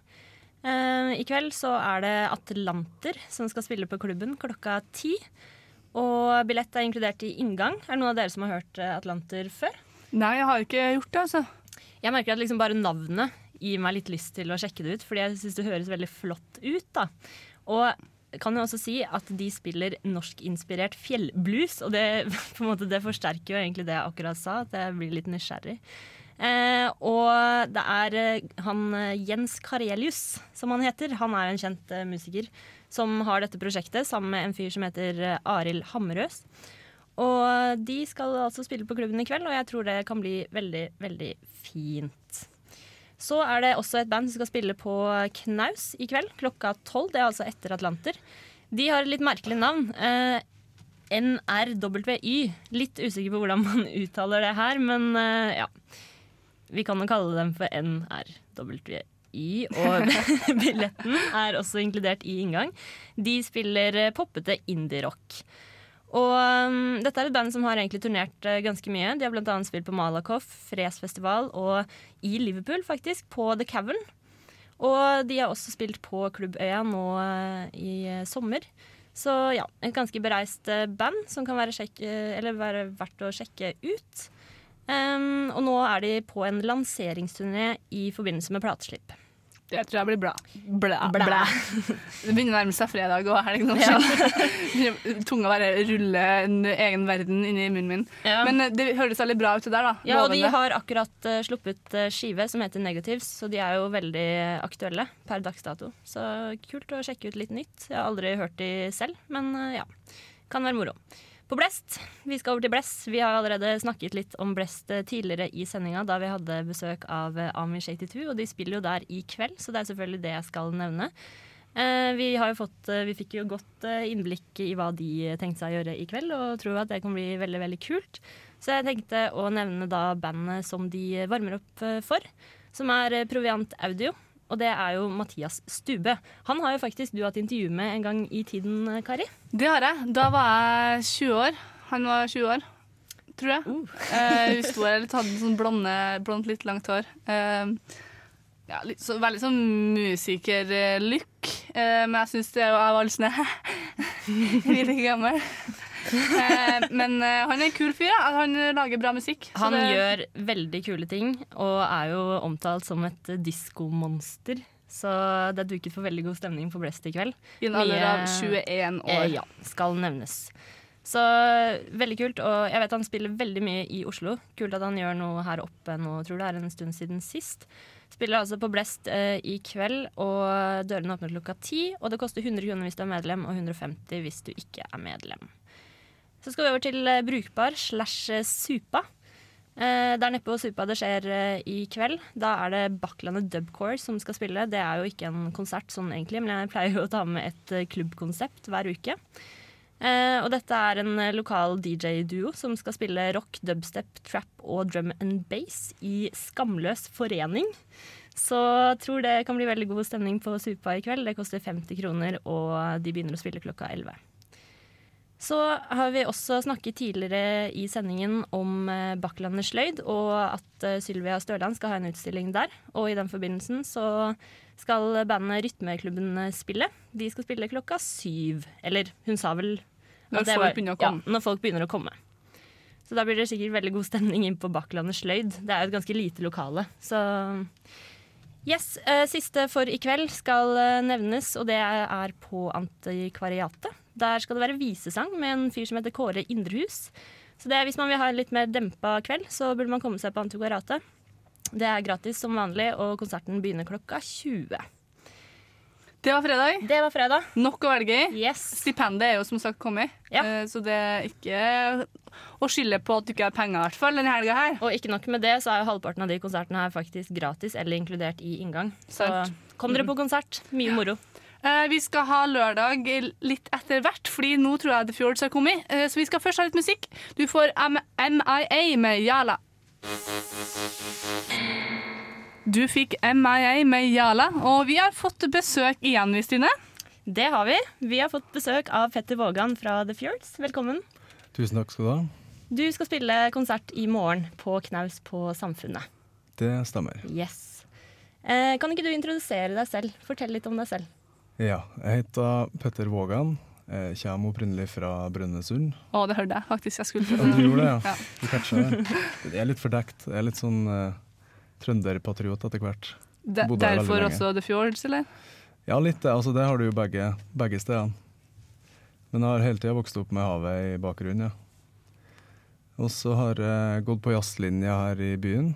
Eh, I kveld så er det Atlanter som skal spille på klubben klokka ti. Og billett er inkludert i inngang. Er det noen av dere som har hørt eh, Atlanter før? Nei, jeg har ikke gjort det, altså. Jeg merker at liksom bare navnet gir meg litt lyst til å sjekke det ut, fordi jeg syns det høres veldig flott ut. da. Og kan jo også si at de spiller norskinspirert fjellblues, og det, på en måte, det forsterker jo egentlig det jeg akkurat sa, at jeg blir litt nysgjerrig. Eh, og det er eh, han eh, Jens Karelius, som han heter. Han er en kjent eh, musiker som har dette prosjektet sammen med en fyr som heter eh, Arild Hammerøs. Og de skal altså spille på klubben i kveld, og jeg tror det kan bli veldig, veldig fint. Så er det også et band som skal spille på Knaus i kveld klokka tolv. Det er altså etter Atlanter. De har et litt merkelig navn. Eh, NRWY. Litt usikker på hvordan man uttaler det her, men eh, ja. Vi kan jo kalle dem for NRWI. Og billetten er også inkludert i inngang. De spiller eh, poppete indie-rock. Og um, dette er et band som har egentlig turnert uh, ganske mye. De har bl.a. spilt på Malakoff, Fresfestival og i Liverpool, faktisk, på The Cavern. Og de har også spilt på Klubbøya nå uh, i uh, sommer. Så ja, et ganske bereist band som kan være, sjekk, eller være verdt å sjekke ut. Um, og nå er de på en lanseringsturné i forbindelse med plateslipp. Det tror jeg blir bra. Blæ. Blæ. Blæ. Det begynner å nærme seg fredag og helg nå. Ja. Begynner Tunga bare ruller en egen verden inni munnen min. Ja. Men eh, det høres veldig bra ut det der, da. Ja, og de har akkurat uh, sluppet eh, skive som heter Negatives, så de er jo veldig aktuelle per dags dato. Så kult å sjekke ut litt nytt. Jeg har aldri hørt de selv, men uh, ja. Kan være moro. På Blest, vi skal over til Blest. Vi har allerede snakket litt om Blest eh, tidligere i sendinga, da vi hadde besøk av eh, Amish 82, og de spiller jo der i kveld, så det er selvfølgelig det jeg skal nevne. Eh, vi, fått, vi fikk jo godt innblikk i hva de tenkte seg å gjøre i kveld, og tror at det kan bli veldig veldig kult. Så jeg tenkte å nevne da bandet som de varmer opp for, som er Proviant Audio. Og det er jo Mathias Stube. Han har jo faktisk du hatt intervju med en gang i tiden, Kari. Det har jeg. Da var jeg 20 år. Han var 20 år, tror jeg. Eh, hun sto her litt, hadde sånn blonde, blondt, litt langt hår. Eh, ja, litt, så, veldig sånn musikerlook, Eh, men jeg syns jeg var litt sånn Litt gammel. Eh, men eh, han er en kul fyr. Ja. Han lager bra musikk. Han det- gjør veldig kule ting, og er jo omtalt som et eh, diskomonster. Så det er duket for veldig god stemning på Blest i kveld. I en alder av 21 år. Eh, ja, skal nevnes. Så veldig kult. Og jeg vet han spiller veldig mye i Oslo. Kult at han gjør noe her oppe nå, tror det er en stund siden sist. Spiller altså på Blest eh, i kveld, og dørene åpner klokka ti. Og det koster 100 kroner hvis du er medlem, og 150 hvis du ikke er medlem. Så skal vi over til eh, Brukbar slash eh, Supa. Eh, det er neppe Supa det skjer i kveld. Da er det Bakklandet Dubcore som skal spille. Det er jo ikke en konsert sånn egentlig, men jeg pleier jo å ta med et klubbkonsept hver uke. Og dette er en lokal DJ-duo som skal spille rock, dubstep, trap og drum and bass i skamløs forening. Så tror det kan bli veldig god stemning på Supa i kveld. Det koster 50 kroner, og de begynner å spille klokka 11. Så har vi også snakket tidligere i sendingen om eh, Bakklandet Sløyd, og at eh, Sylvia Størland skal ha en utstilling der. Og i den forbindelsen så skal bandet Rytmeklubben eh, spille. De skal spille klokka syv. Eller hun sa vel Når folk var- begynner å komme. Ja, når folk begynner å komme. Så da blir det sikkert veldig god stemning inn på Bakklandet Sløyd. Det er jo et ganske lite lokale. Så Yes, Siste for i kveld skal nevnes, og det er på Antikvariatet. Der skal det være visesang med en fyr som heter Kåre Indrehus. Så det er, hvis man vil ha en litt mer dempa kveld, så burde man komme seg på Antikvariatet. Det er gratis som vanlig, og konserten begynner klokka 20. Det var fredag. Det var fredag. Nok å velge i. Stipendet er jo som sagt kommet, ja. så det er ikke å skylde på at du ikke har penger, i hvert fall, denne helga her. Og ikke nok med det, så er jo halvparten av de konsertene her faktisk gratis eller inkludert i inngang. Så kom dere på konsert. Mye moro. Eh, vi skal ha lørdag litt etter hvert, fordi nå tror jeg The Fjords har kommet. Eh, så vi skal først ha litt musikk. Du får MIA med Jala. Du fikk MIA med Jala, og vi har fått besøk igjen, vi, Stine. Det har vi. Vi har fått besøk av Petter Vågan fra The Fjords. Velkommen. Tusen takk skal du ha. Du skal spille konsert i morgen på Knaus på Samfunnet. Det stemmer. Yes. Eh, kan ikke du introdusere deg selv? Fortell litt om deg selv. Ja, jeg heter Petter Vågan. Jeg kommer opprinnelig fra Brønnøysund. Å, det hørte jeg faktisk. Jeg skulle Ja, du gjorde det, ja. Du catcha det. Det er litt fordekt. Jeg er litt sånn uh, trønderpatriot etter hvert. De derfor også The Fjords, eller? Ja, litt det. Altså, det har du jo begge, begge stedene. Men jeg har hele tida vokst opp med havet i bakgrunnen, ja. Og så har jeg gått på jazzlinja her i byen.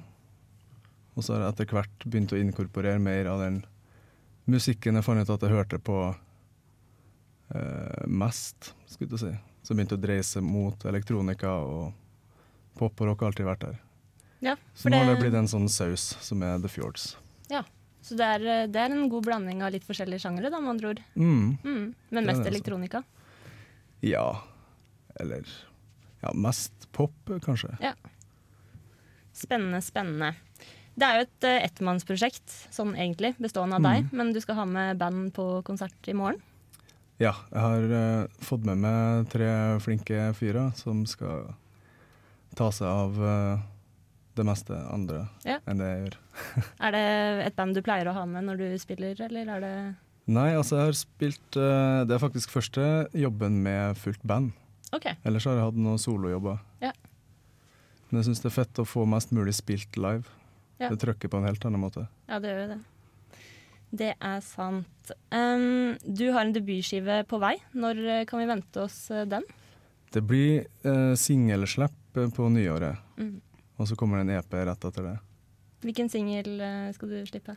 Og så har jeg etter hvert begynt å inkorporere mer av den musikken jeg fant ut at jeg hørte på eh, mest, skulle jeg si. Som begynte å dreie seg mot elektronika og pop og rock har alltid vært der. Ja, Så nå har det blitt en sånn saus som er The Fjords. Ja, Så det er, det er en god blanding av litt forskjellige sjangere, da, med andre ord. Mm. Mm. Men mest altså. elektronika. Ja. Eller ja, mest pop, kanskje. Ja. Spennende, spennende. Det er jo et uh, ettmannsprosjekt, sånn egentlig, bestående av deg. Mm. Men du skal ha med band på konsert i morgen. Ja, jeg har uh, fått med meg tre flinke fyrer som skal ta seg av uh, det meste andre Ja. enn det jeg gjør. Er det et band du pleier å ha med når du spiller, eller er det Nei, altså jeg har spilt Det er faktisk første jobben med fullt band. Okay. Ellers har jeg hatt noen solojobber. Ja. Men jeg syns det er fett å få mest mulig spilt live. Ja. Det trykker på en helt annen måte. Ja, det gjør jo det. Det er sant. Um, du har en debutskive på vei. Når eh, kan vi vente oss eh, den? Det blir uh, singelslipp eh, på nyåret, Mm. og så kommer det en EP rett etter det. Hvilken singel skal du slippe?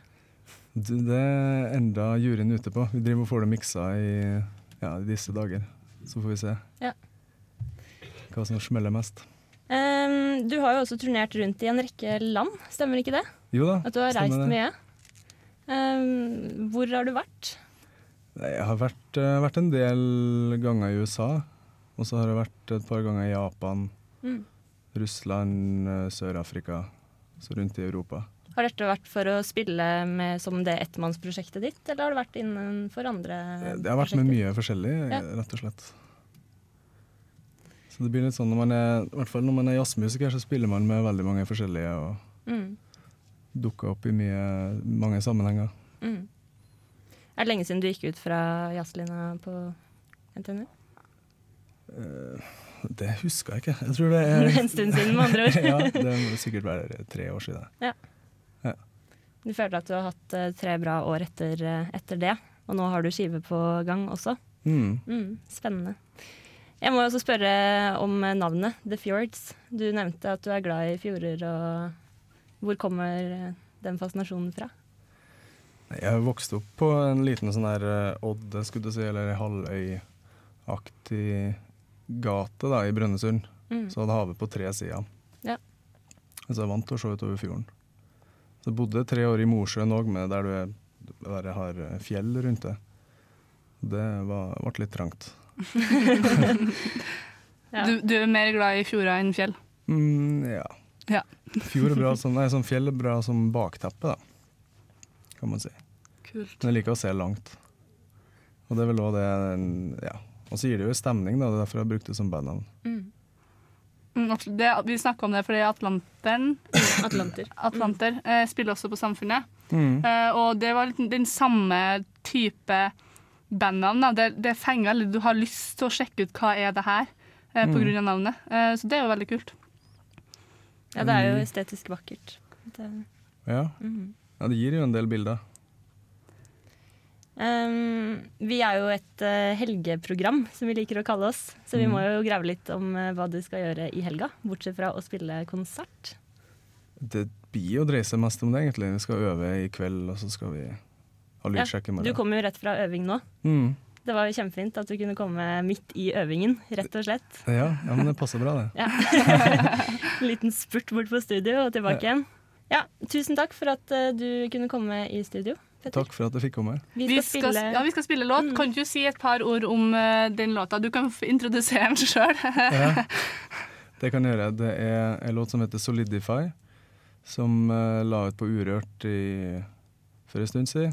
Du, det er enda juryen ute på. Vi driver og får det miksa i, ja, disse dager. Så får vi se Ja. hva som smeller mest. Um, du har jo også turnert rundt i en rekke land, stemmer ikke det? Jo da, At du har reist det. mye. Um, hvor har du vært? Jeg har vært, eh, vært en del ganger i USA, og så har jeg vært et par ganger i Japan, Mm. Russland, eh, Sør-Afrika, så rundt i Europa. Har dette vært for å spille med, som det ettmannsprosjektet ditt, eller har det vært innenfor andre Eh, Det har vært med mye forskjellig, Ja. rett og slett. Så det blir litt sånn når man er, i hvert fall når man er jazzmusiker, så spiller man med veldig mange forskjellige og Mm. dukker opp i mye, mange sammenhenger. Mm. Er det lenge siden du gikk ut fra jazzlinja på NTNU? Uh, Det husker jeg ikke. Jeg tror det er En stund siden, med andre ord. ja, det må sikkert være tre år siden. Ja. Ja. Du føler at du har hatt eh, tre bra år etter, eh, etter det, og nå har du skive på gang også. Mm. Mm, spennende. Jeg må også spørre om eh, navnet, The Fjords. Du nevnte at du er glad i fjorder, og hvor kommer eh, den fascinasjonen fra? Jeg vokste opp på en liten sånn her Odd, odde, skulle du si, eller halvøyaktig gate da, i Brønnøysund. Mm. Så hadde havet på tre sider. Ja. Så jeg vant til å se utover fjorden. Så jeg bodde tre år i Mosjøen òg, der du er, der har eh, fjell rundt det. Det var, ble litt trangt. Du, du er mer glad i fjorda enn fjell? Mm, ja. Ja. Fjord er bra som, nei, sånn fjell er bra som bakteppe, da. Kan man si. Kult. Men jeg liker å se langt. Og det er vel også det Ja. Og så gir det jo stemning, da. Det er derfor jeg har brukt det som bandnavn. Mm, det, vi snakka om det fordi Atlanteren Atlanter, Atlanter eh, spiller også på Samfunnet. Mm. Eh, og det var litt den samme type bandnavn. Det, det fenger veldig. Du har lyst til å sjekke ut hva er det her, eh, på Mm. grunn av navnet. Eh, så det er jo veldig kult. Ja, det er jo Mm. estetisk vakkert. Det, Ja. Mm. ja, det gir jo en del bilder. Um, vi er jo et uh, helgeprogram, som vi liker å kalle oss. Så vi Mm. må jo grave litt om uh, hva du skal gjøre i helga, bortsett fra å spille konsert. Det blir jo å dreie seg mest om det, egentlig. Vi skal øve i kveld, og så skal vi ha lydsjekk i Du kommer kom jo rett fra øving nå. Mm. Det var jo kjempefint at du kunne komme midt i øvingen, rett og slett. Ja, ja, men det passer bra, det. Ja. En liten spurt bort på studio og tilbake igjen. Ja, tusen takk for at eh, du kunne komme i studio. Petter. Takk for at jeg fikk komme. Vi Vi skal skal, spille ja, vi skal spille låt. Kan du si et par ord om eh, den låta? Du kan introdusere den sjøl. Ja. Det kan jeg gjøre. Det er en låt som heter 'Solidify', som eh, la ut på Urørt i, for en stund siden.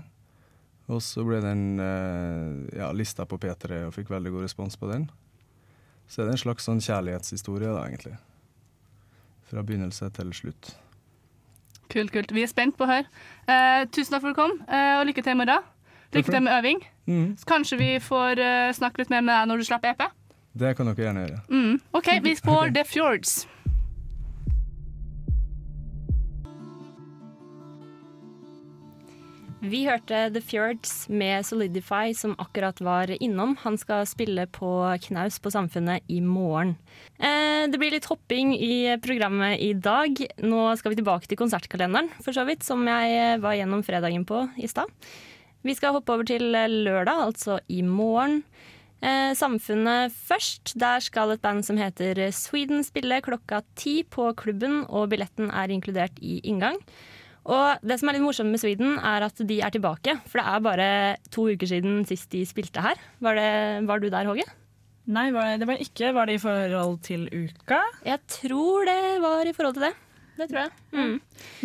Og så ble den eh, ja, lista på P3 og fikk veldig god respons på den. Så er det en slags sånn kjærlighetshistorie, da, egentlig. Fra begynnelse til slutt. Kult, kult. Vi er spent på å høre. Eh, tusen takk for at du kom, eh, og lykke til i morgen. Lykke til med øving. Mm. Så kanskje vi får uh, snakke litt mer med deg når du slipper EP. Det kan dere gjerne gjøre. Mm. OK, vi får The Fjords. Vi hørte The Fjords med Solidify, som akkurat var innom. Han skal spille på knaus på Samfunnet i morgen. Eh, det blir litt hopping i programmet i dag. Nå skal vi tilbake til konsertkalenderen, for så vidt, som jeg eh, var gjennom fredagen på i stad. Vi skal hoppe over til eh, lørdag, altså i morgen. Eh, Samfunnet først. Der skal et band som heter Sweden spille klokka ti på klubben, og billetten er inkludert i inngang. Og det som er litt morsomt med Sweden, er at de er tilbake. For det er bare to uker siden sist de spilte her. Var, det, var du der, Håge? Nei, var det, det var ikke. Var det i forhold til uka? Jeg tror det var i forhold til det. Det tror jeg. Mm.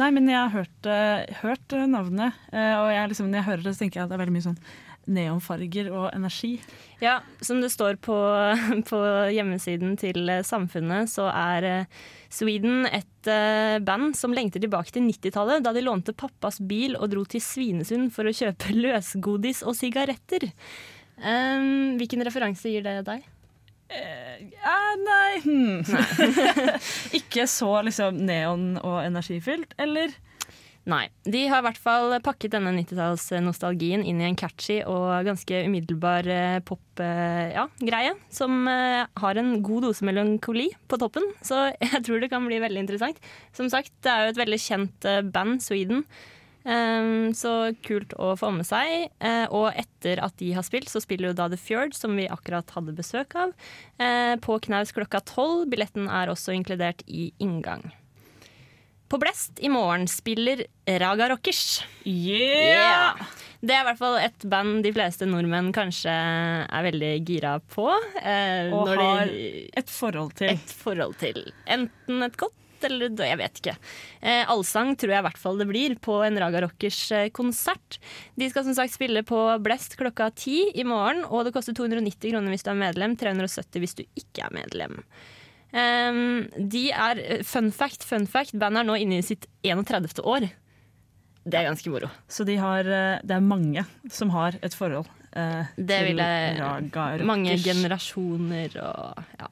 Nei, men jeg har hørt, eh, hørt navnet, eh, og jeg liksom, når jeg hører det, så tenker jeg at det er veldig mye sånn neonfarger og energi. Ja, som det står på, på hjemmesiden til eh, Samfunnet, så er eh, Sweden et eh, band som lengter tilbake til 90-tallet, da de lånte pappas bil og dro til Svinesund for å kjøpe løsgodis og sigaretter. Um, hvilken referanse gir det deg? Ja, nei, hmm. Ikke så liksom neon og energifylt, eller? Nei. De har i hvert fall pakket denne 90-tallsnostalgien inn i en catchy og ganske umiddelbar eh, pop-greie, ja, som eh, har en god dose melankoli på toppen. Så jeg tror det kan bli veldig interessant. Som sagt, det er jo et veldig kjent eh, band, Sweden. Um, så kult å få med seg. Eh, og etter at de har spilt, så spiller jo da The Fjord, som vi akkurat hadde besøk av, eh, på knaus klokka tolv. Billetten er også inkludert i inngang. På Blest i morgen spiller Raga Rockers. Yeah! Det er i hvert fall et band de fleste nordmenn kanskje er veldig gira på. eh, Og når de- har et forhold til. Et forhold til. Enten et godt eller jeg vet ikke. Eh, allsang tror jeg i hvert fall det blir på en Raga Rockers eh, konsert. De skal som sagt spille på Blest klokka ti i morgen, og det koster 290 kroner hvis du er medlem, 370 hvis du ikke er medlem. Um, de er, fun fact, fun fact, bandet er nå inne i sitt 31. år. Det er ganske moro. Så de har, eh, det er mange som har et forhold uh, Det til Raga Rockers. Mange generasjoner og ja.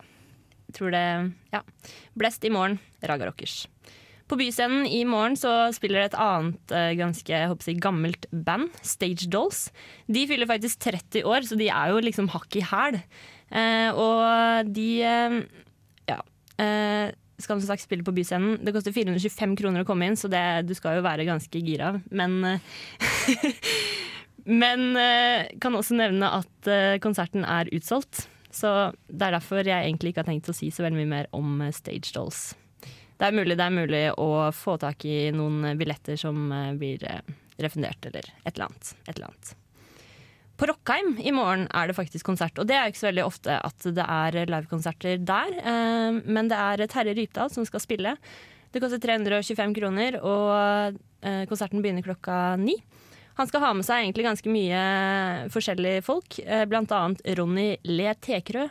Tror det Ja. Blest i morgen, Raga Rockers. På Byscenen i morgen så spiller et annet eh, ganske jeg gammelt band, Stage Dolls. De fyller faktisk 30 år, så de er jo liksom hakk i hæl. Eh, og de eh, Eh, skal som sagt spille på Byscenen. Det koster 425 kroner å komme inn, så det, du skal jo være ganske gira. Men eh, Men eh, kan også nevne at konserten er utsolgt. Så det er derfor jeg egentlig ikke har tenkt å si så veldig mye mer om Stage Dolls. Det er mulig det er mulig å få tak i noen billetter som blir refundert, eller et eller annet. Et eller annet. På Rockheim i morgen er det faktisk konsert, og det er ikke så veldig ofte at det er livekonserter der. eh, Men det er Terje Rypdal som skal spille. Det koster 325 kroner, og eh, konserten begynner klokka ni. Han skal ha med seg egentlig ganske mye forskjellige folk, eh, blant annet Ronny Le Tekrø,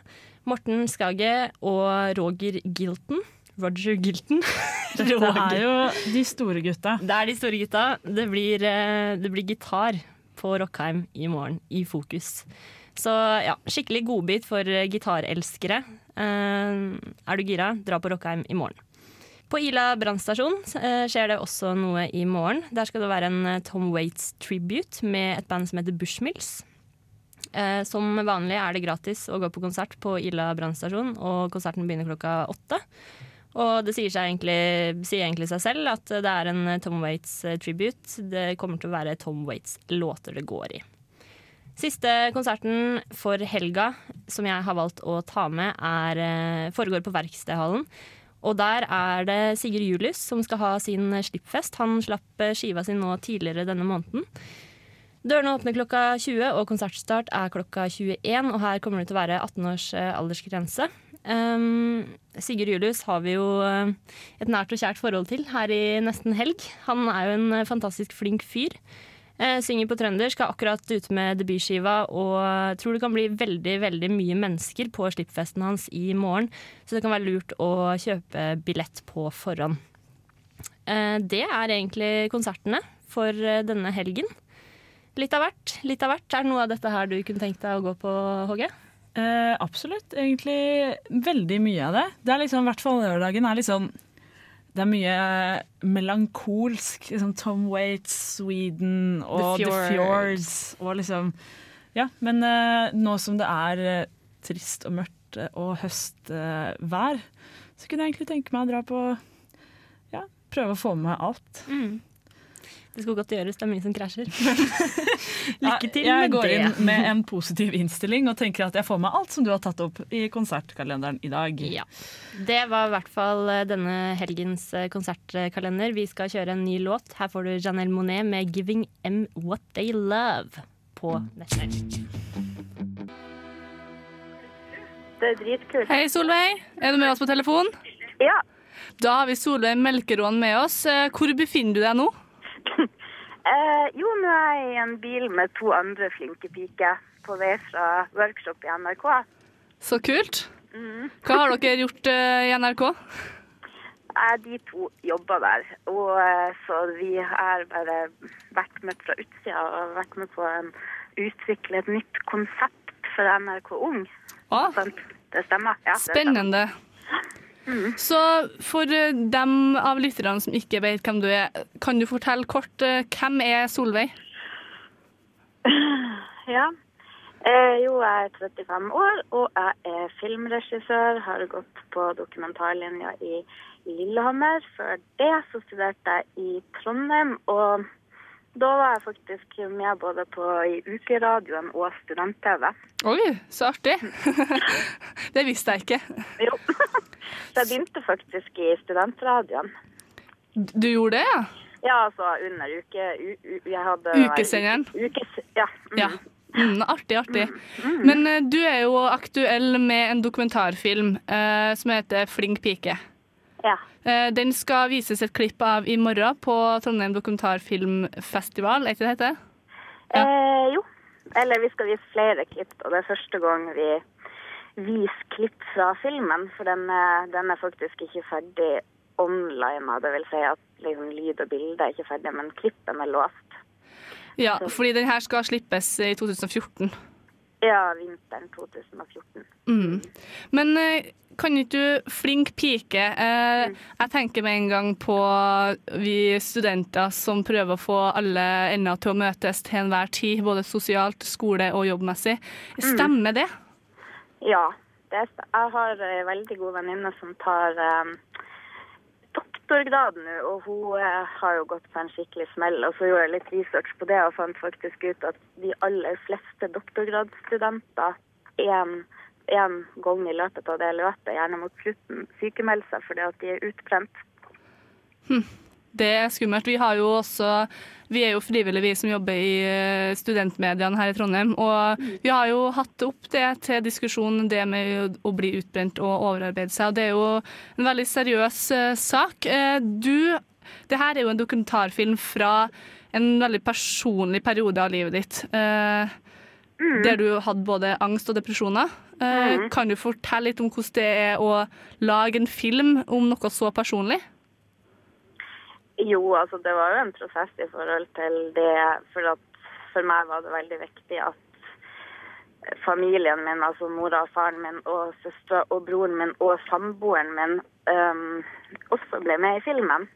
Morten Skage og Roger Gilton. Roger Gilton. Dette er jo de store gutta. Det er de store gutta. Det blir, det blir gitar på Rockheim i morgen, i fokus. Så ja, skikkelig godbit for eh, gitarelskere. Eh, er du gira, dra på Rockheim i morgen. På Ila brannstasjon eh, skjer det også noe i morgen. Der skal det være en Tom Waits tribute med et band som heter Bushmills. Som vanlig er det gratis å gå på konsert på Ila brannstasjon, og konserten begynner klokka åtte. Og det sier, egentlig, sier egentlig seg selv at det er en Tom Waits-tribute. Det kommer til å være Tom Waits-låter det går i. Siste konserten for helga som jeg har valgt å ta med, er, eh, foregår på Verkstedhallen. Og der er det Sigurd Julius som skal ha sin slippfest. Han slapp eh, skiva si nå tidligere denne måneden. Dørene åpner klokka 20, og konsertstart er klokka 21. Og her kommer det til å være 18 års eh, aldersgrense. Um, Sigurd Julius har vi jo eh, et nært og kjært forhold til her i nesten helg. Han er jo en eh, fantastisk flink fyr. Uh, synger på trønder, skal akkurat ut med debutskiva og tror det kan bli veldig veldig mye mennesker på slippfesten hans i morgen. Så det kan være lurt å kjøpe billett på forhånd. Uh, det er egentlig konsertene for denne helgen. Litt av hvert. litt av hvert. Er det noe av dette her du kunne tenkt deg å gå på, Håge? Eh, absolutt. Egentlig veldig mye av det. Det er liksom, i hvert fall lørdagen er liksom Det er mye melankolsk. Liksom Tom Waits, Sweden og The The Fjords. Og liksom Ja, men eh, nå som det er eh, trist og mørkt eh, og høstvær, så kunne jeg egentlig tenke meg å dra på Ja, prøve å få med meg alt. Mm. Det skulle godt gjøres, det er mye som krasjer. Lykke til jeg med går inn med en positiv innstilling og tenker at jeg får med alt som du har tatt opp i konsertkalenderen i dag. Ja. Det var i hvert fall eh, denne helgens eh, konsertkalender. Vi skal kjøre en ny låt. Her får du Janelle Monet med 'Giving Em What They Love' på nettet. Det er dritkult. Hei, Solveig. Er du med oss på telefon? Ja. Da har vi Solveig Melkeråen med oss. Eh, Hvor befinner du deg nå? Eh, jo, nå er jeg i en bil med to andre flinke piker på vei fra workshop i NRK. Så kult. Mm. Hva har dere gjort eh, i NRK? Eh, de to jobber der, og eh, så vi har bare vært med fra utsida og vært med på å utvikle et nytt konsept for NRK Ung. Ah. Det stemmer? Ja, det stemmer. Så for eh, dem av lytterne som ikke vet hvem du er, kan du fortelle kort eh, hvem er Solveig? Ja. Eh, jo, jeg er 35 år, og jeg er filmregissør. Har gått på dokumentarlinja i Lillehammer. Før det så studerte jeg i Trondheim, og da var jeg faktisk med både på i ukeradioen og student-TV. Oi, så artig. det visste jeg ikke. Jo. Så jeg begynte faktisk i studentradioen. Du gjorde det, ja? Ja, altså under uke... U, u, hadde Ukesenderen? Ukes, ja. Mm. Ja. Mm, artig, artig. Men uh, du er jo aktuell med en dokumentarfilm uh, som heter Flink pike. Ja. Uh, den skal vises et klipp av i morgen på Trondheim dokumentarfilmfestival, er ikke det det heter? Eh, jo. Eller vi skal vise flere klipp, og det er første gang vi viser klipp fra filmen. For den er, den er faktisk ikke ferdig online. Det vil si at liksom, lyd og bilde er ikke ferdig, men klippen er låst. Ja, fordi den her skal slippes i 2014. Ja, vinteren 2014. Mm. Men eh, kan ikke du Flink pike eh, Jeg tenker med en gang på vi studenter som prøver å få alle ender til å møtes til enhver tid, både sosialt, skole og jobbmessig. Stemmer det? Ja. Er, jeg har ei veldig god venninne som tar um, doktorgrad nå, og hun uh, har jo gått på en skikkelig smell. Og så gjorde jeg litt research på det og fant faktisk ut at de aller fleste doktorgradsstudenter en, en gang i løpet av det løpet, gjerne mot slutten, sykemelder seg fordi at de er utbrent. Hm. Det er skummelt. Vi, har jo også, vi er jo frivillige, vi som jobber i eh, studentmediene her i Trondheim. Og vi har jo hatt opp det til diskusjon, det med å bli utbrent og overarbeide seg. Og det er jo en veldig seriøs eh, sak. Eh, du, det her er jo en dokumentarfilm fra en veldig personlig periode av livet ditt. eh, Der du hadde både angst og depresjoner. Mhm. Kan du fortelle litt om hvordan det er å lage en film om noe så personlig? Jo, altså det var jo en prosess i forhold til det. For, at for meg var det veldig viktig at familien min, altså mora og faren min og søstera og broren min og samboeren min um, også ble med i filmen.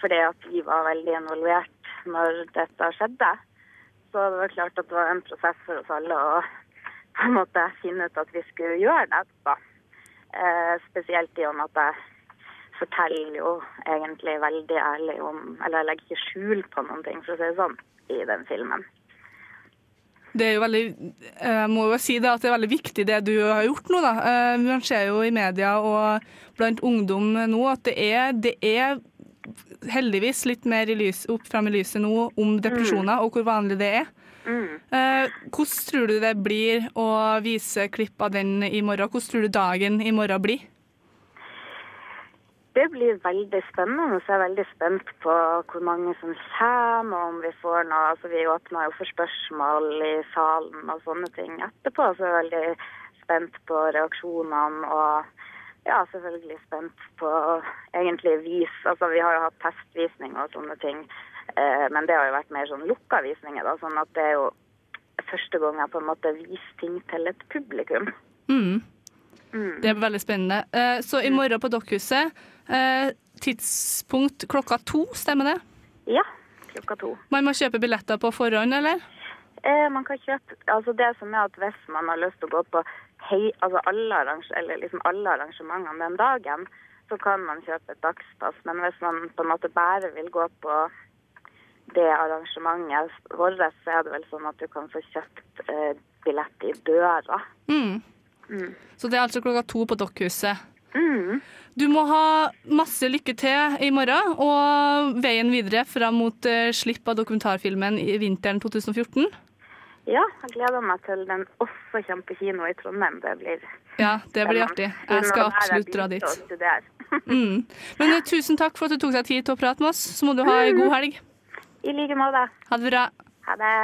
Fordi at vi var veldig involvert når dette skjedde. Så det var klart at det var en prosess for oss alle å på en måte finne ut at vi skulle gjøre det. Da. Uh, spesielt i og med at jeg forteller jo egentlig veldig ærlig om Eller jeg legger ikke skjul på noen ting, for å si det sånn, i den filmen. Det er jo veldig, jeg må jo si det at det er veldig viktig det du har gjort nå. da. Eh, Man ser jo i media og blant ungdom nå at det er, det er heldigvis litt mer i lys, opp fram i lyset nå om depresjoner og hvor vanlig det er. Mm. Eh, Hvordan tror du det blir å vise klipp av den i morgen? Hvordan tror du dagen i morgen blir? Det blir veldig spennende. Så jeg er veldig spent på hvor mange som kommer, og om vi får noe altså Vi åpna jo for spørsmål i salen og sånne ting etterpå, så jeg er veldig spent på reaksjonene. Og ja, selvfølgelig spent på egentlig vis Altså vi har jo hatt testvisning og sånne ting, eh, men det har jo vært mer sånn lukka visninger, da. Sånn at det er jo første gang jeg på en måte viser ting til et publikum. Mm. Mm. Det er veldig spennende. Eh, Så i morgen på Dokkhuset, eh, tidspunkt klokka to, stemmer det? Ja, klokka to. Man må kjøpe billetter på forhånd, eller? Eh, man kan kjøpe altså Det som er at hvis man har lyst til å gå på hei, altså alle, liksom alle arrangementene den dagen, så kan man kjøpe et dagspass. Men hvis man på en måte bare vil gå på det arrangementet vårt, så er det vel sånn at du kan få kjøpt eh, billett i døra. Mm. Mm. Så det er altså klokka to på Dokkhuset. Mm. Du må ha masse lykke til i morgen, og veien videre fram mot eh, slipp av dokumentarfilmen i vinteren 2014. Ja, jeg gleder meg til den også kommer på kino i Trondheim. Det blir Ja, det blir artig. Jeg skal absolutt dra dit. Mm. Men eh, tusen takk for at du tok deg tid til å prate med oss. Så må du ha ei god helg. I like måte. Ha det bra. Ha det.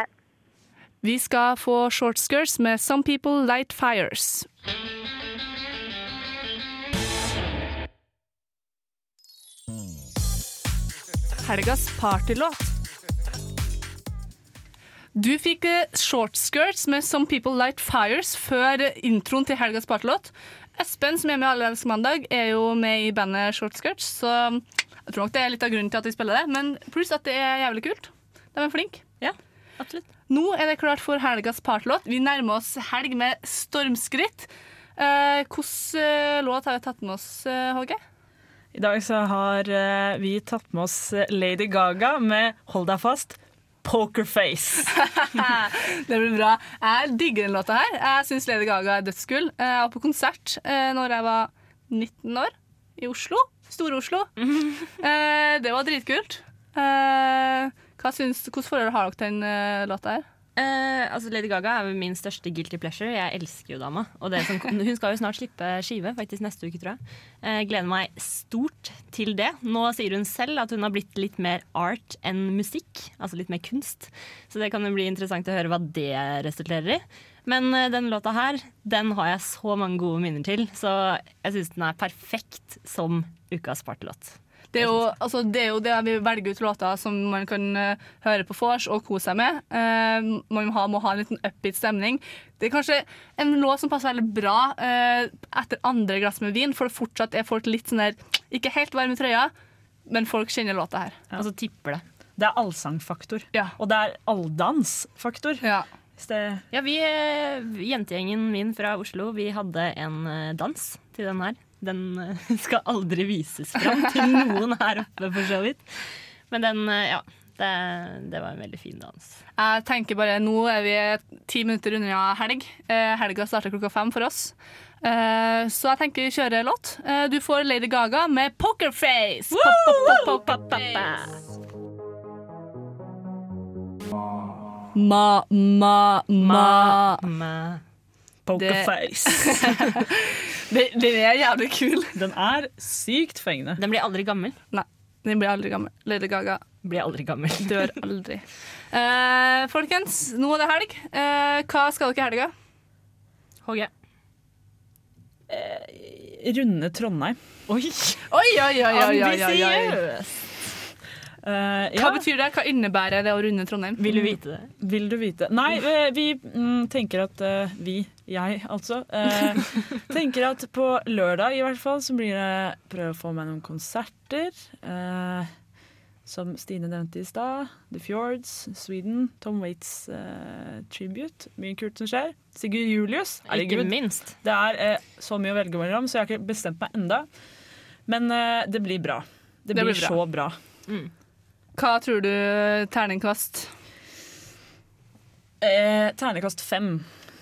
Vi skal få short skirts med Some People Light Fires. Helgas partylåt. Du fikk shortskirts short skirts med Some People Light Fires før eh, introen til helgas partylåt. Espen, som er med alle elsker mandag, er jo med i bandet Short Skirts, så jeg tror nok det er litt av grunnen til at de spiller det. Men pluss at det er jævlig kult. De er flinke. Ja, absolutt. Nå er det klart for helgas partylåt. Vi nærmer oss helg med stormskritt. Eh, Hvilken eh, låt har vi tatt med oss? Håge? I dag så har eh, vi tatt med oss eh, Lady Gaga med 'Hold deg fast'. Pokerface. det blir bra. Jeg digger den låta her. Jeg syns Lady Gaga er dødskull. Jeg var på konsert eh, når jeg var 19 år, i Oslo. Store-Oslo. Eh, det var dritkult. Eh, hva syns, hvordan forhold har dere til den eh, låta her? Eh, altså Lady Gaga er min største guilty pleasure. Jeg elsker jo dama. Og det som, hun skal jo snart slippe skive, faktisk neste uke, tror jeg. Uh, gleder meg stort til det. Nå sier hun selv at hun har blitt litt mer art enn musikk. Altså litt mer kunst. Så det kan jo bli interessant å høre hva det resulterer i. Men uh, den låta her, den har jeg så mange gode minner til, så jeg syns den er perfekt som ukas partylåt. Det er, jo, altså, det er jo det vi velger ut låter som man kan uh, høre på vors og kose seg med. Uh, man må ha, må ha en liten upbeat stemning. Det er kanskje en låt som passer veldig bra uh, etter andre glass med vin, for det fortsatt er folk litt sånn der Ikke helt varme i trøya, men folk kjenner låta her. Og så tipper det. Det er allsangfaktor. Og det er alldansfaktor. Ja. Ja, vi, jentegjengen min fra Oslo, vi hadde en dans til den her. Den eh, skal aldri vises fram til noen her oppe, for så vidt. Men den, eh, ja. Det, det var en veldig fin dans. Jeg tenker bare, Nå er vi ti minutter unna helg. Eh, helga starter klokka fem for oss. Eh, så jeg tenker vi kjører låt. Du får Lady Gaga med 'Pokerface'. Pop, pop, pop, pop, pop. Ma, ma, ma. Pokerface. Det- Den er jævlig kul. Den er sykt fengende. Den blir aldri gammel. Nei, den blir aldri gammel. Lady Gaga Blir aldri gammel. dør aldri. Uh, folkens, nå er det helg. Uh, hva skal dere i helga? Håge. Runde Trondheim. Oi! Oi, oi, oi, oi, oi, oi, oi. Ambisiøs! Eh, Hva betyr det? Hva innebærer det å runde Trondheim? Vil du vite det? Vil du vite? Nei, eh, vi mm, tenker at uh, Vi, jeg altså, eh, tenker at på lørdag i hvert fall så blir det prøve å få meg noen konserter. eh, som Stine nevnte i stad. The Fjords, Sweden, Tom Waits eh, tribute. Mye kult som skjer. Sigurd Julius. Ikke minst. Det er eh, så mye å velge mellom, så jeg har ikke bestemt meg enda. Men eh, det blir bra. Det, Det blir, blir bra. så bra. Hva tror du terningkast? Eh, terningkast fem.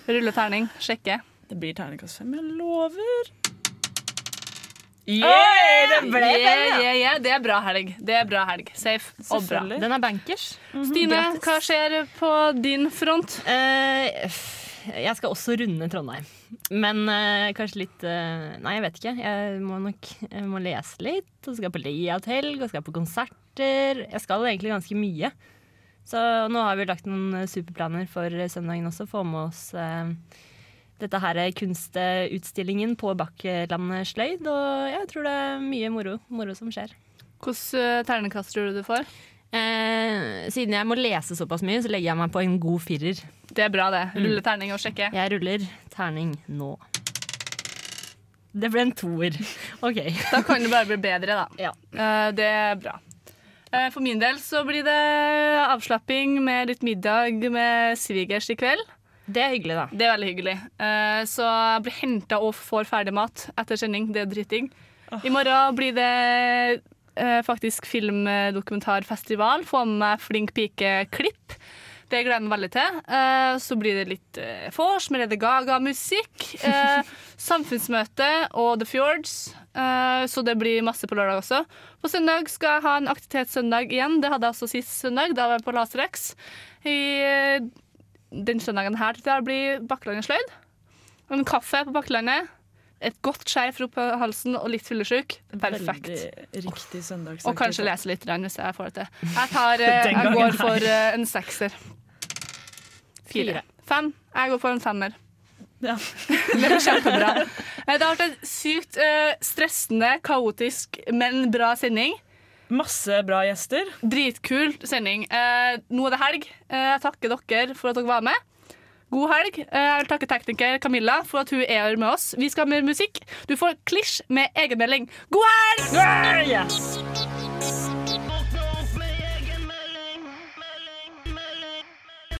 Rulle terning, sjekke. Det blir terningkast fem, jeg lover. Yeah, det ble fem, ja. yeah, yeah, yeah. Det er bra helg. Det er bra helg. Safe og bra. Den er bankers. Stine, Grattis. hva skjer på din front? Uh, jeg skal også runde Trondheim. Men uh, kanskje litt uh, Nei, jeg vet ikke. Jeg må nok jeg må lese litt. Og skal på layout-helg, og skal på konserter. Jeg skal egentlig ganske mye. Så nå har vi lagt noen eh, superplaner for eh, søndagen også. Få med oss eh, dette her er kunstutstillingen på Bakklandet sløyd. Og jeg tror det er mye moro, moro som skjer. Hvilke ternekast tror du du får? Eh, siden jeg må lese såpass mye, så legger jeg meg på en god firer. Det er bra, det. Mm. Rulle terning og sjekke. Jeg ruller terning nå. Det ble en toer. OK. Da kan det bare bli bedre, da. Ja. Eh, det er bra. Eh, For min del så blir det avslapping med litt middag med svigers i kveld. Det er hyggelig, da. Det er veldig hyggelig. Eh, Så jeg blir henta og får ferdig mat etter sending. Det er dritting. I morgen blir det eh, faktisk filmdokumentarfestival. Få med meg Flink pike-klipp. Det gleder jeg meg veldig til. Eh, Så blir det litt eh, vors med Lady Gaga-musikk. eh, Samfunnsmøte og The Fjords. Eh, Så det blir masse på lørdag også. På søndag skal jeg ha en aktivitetssøndag igjen. Det hadde jeg også sist søndag. Da var jeg på Laserex. I eh, den søndagen her tror jeg blir Bakkelandet sløyd. En kaffe på Bakkelandet. Et godt skjerf opp på halsen og litt fyllesyk. Perfekt. Og kanskje lese litt hvis jeg får det til. Jeg, tar, eh, jeg går for eh, en sekser. Fire. Fem. Jeg går for en femmer. Ja. Det blir kjempebra. Det har vært en sykt eh, stressende, kaotisk, men bra sending. Masse bra gjester. Dritkul sending. Eh, nå er det helg. Eh, jeg takker dere for at dere var med. God helg. Jeg vil takke tekniker Camilla for at hun er her med oss. Vi skal ha mer musikk. Du får klisj med egenmelding. God helg! Yes!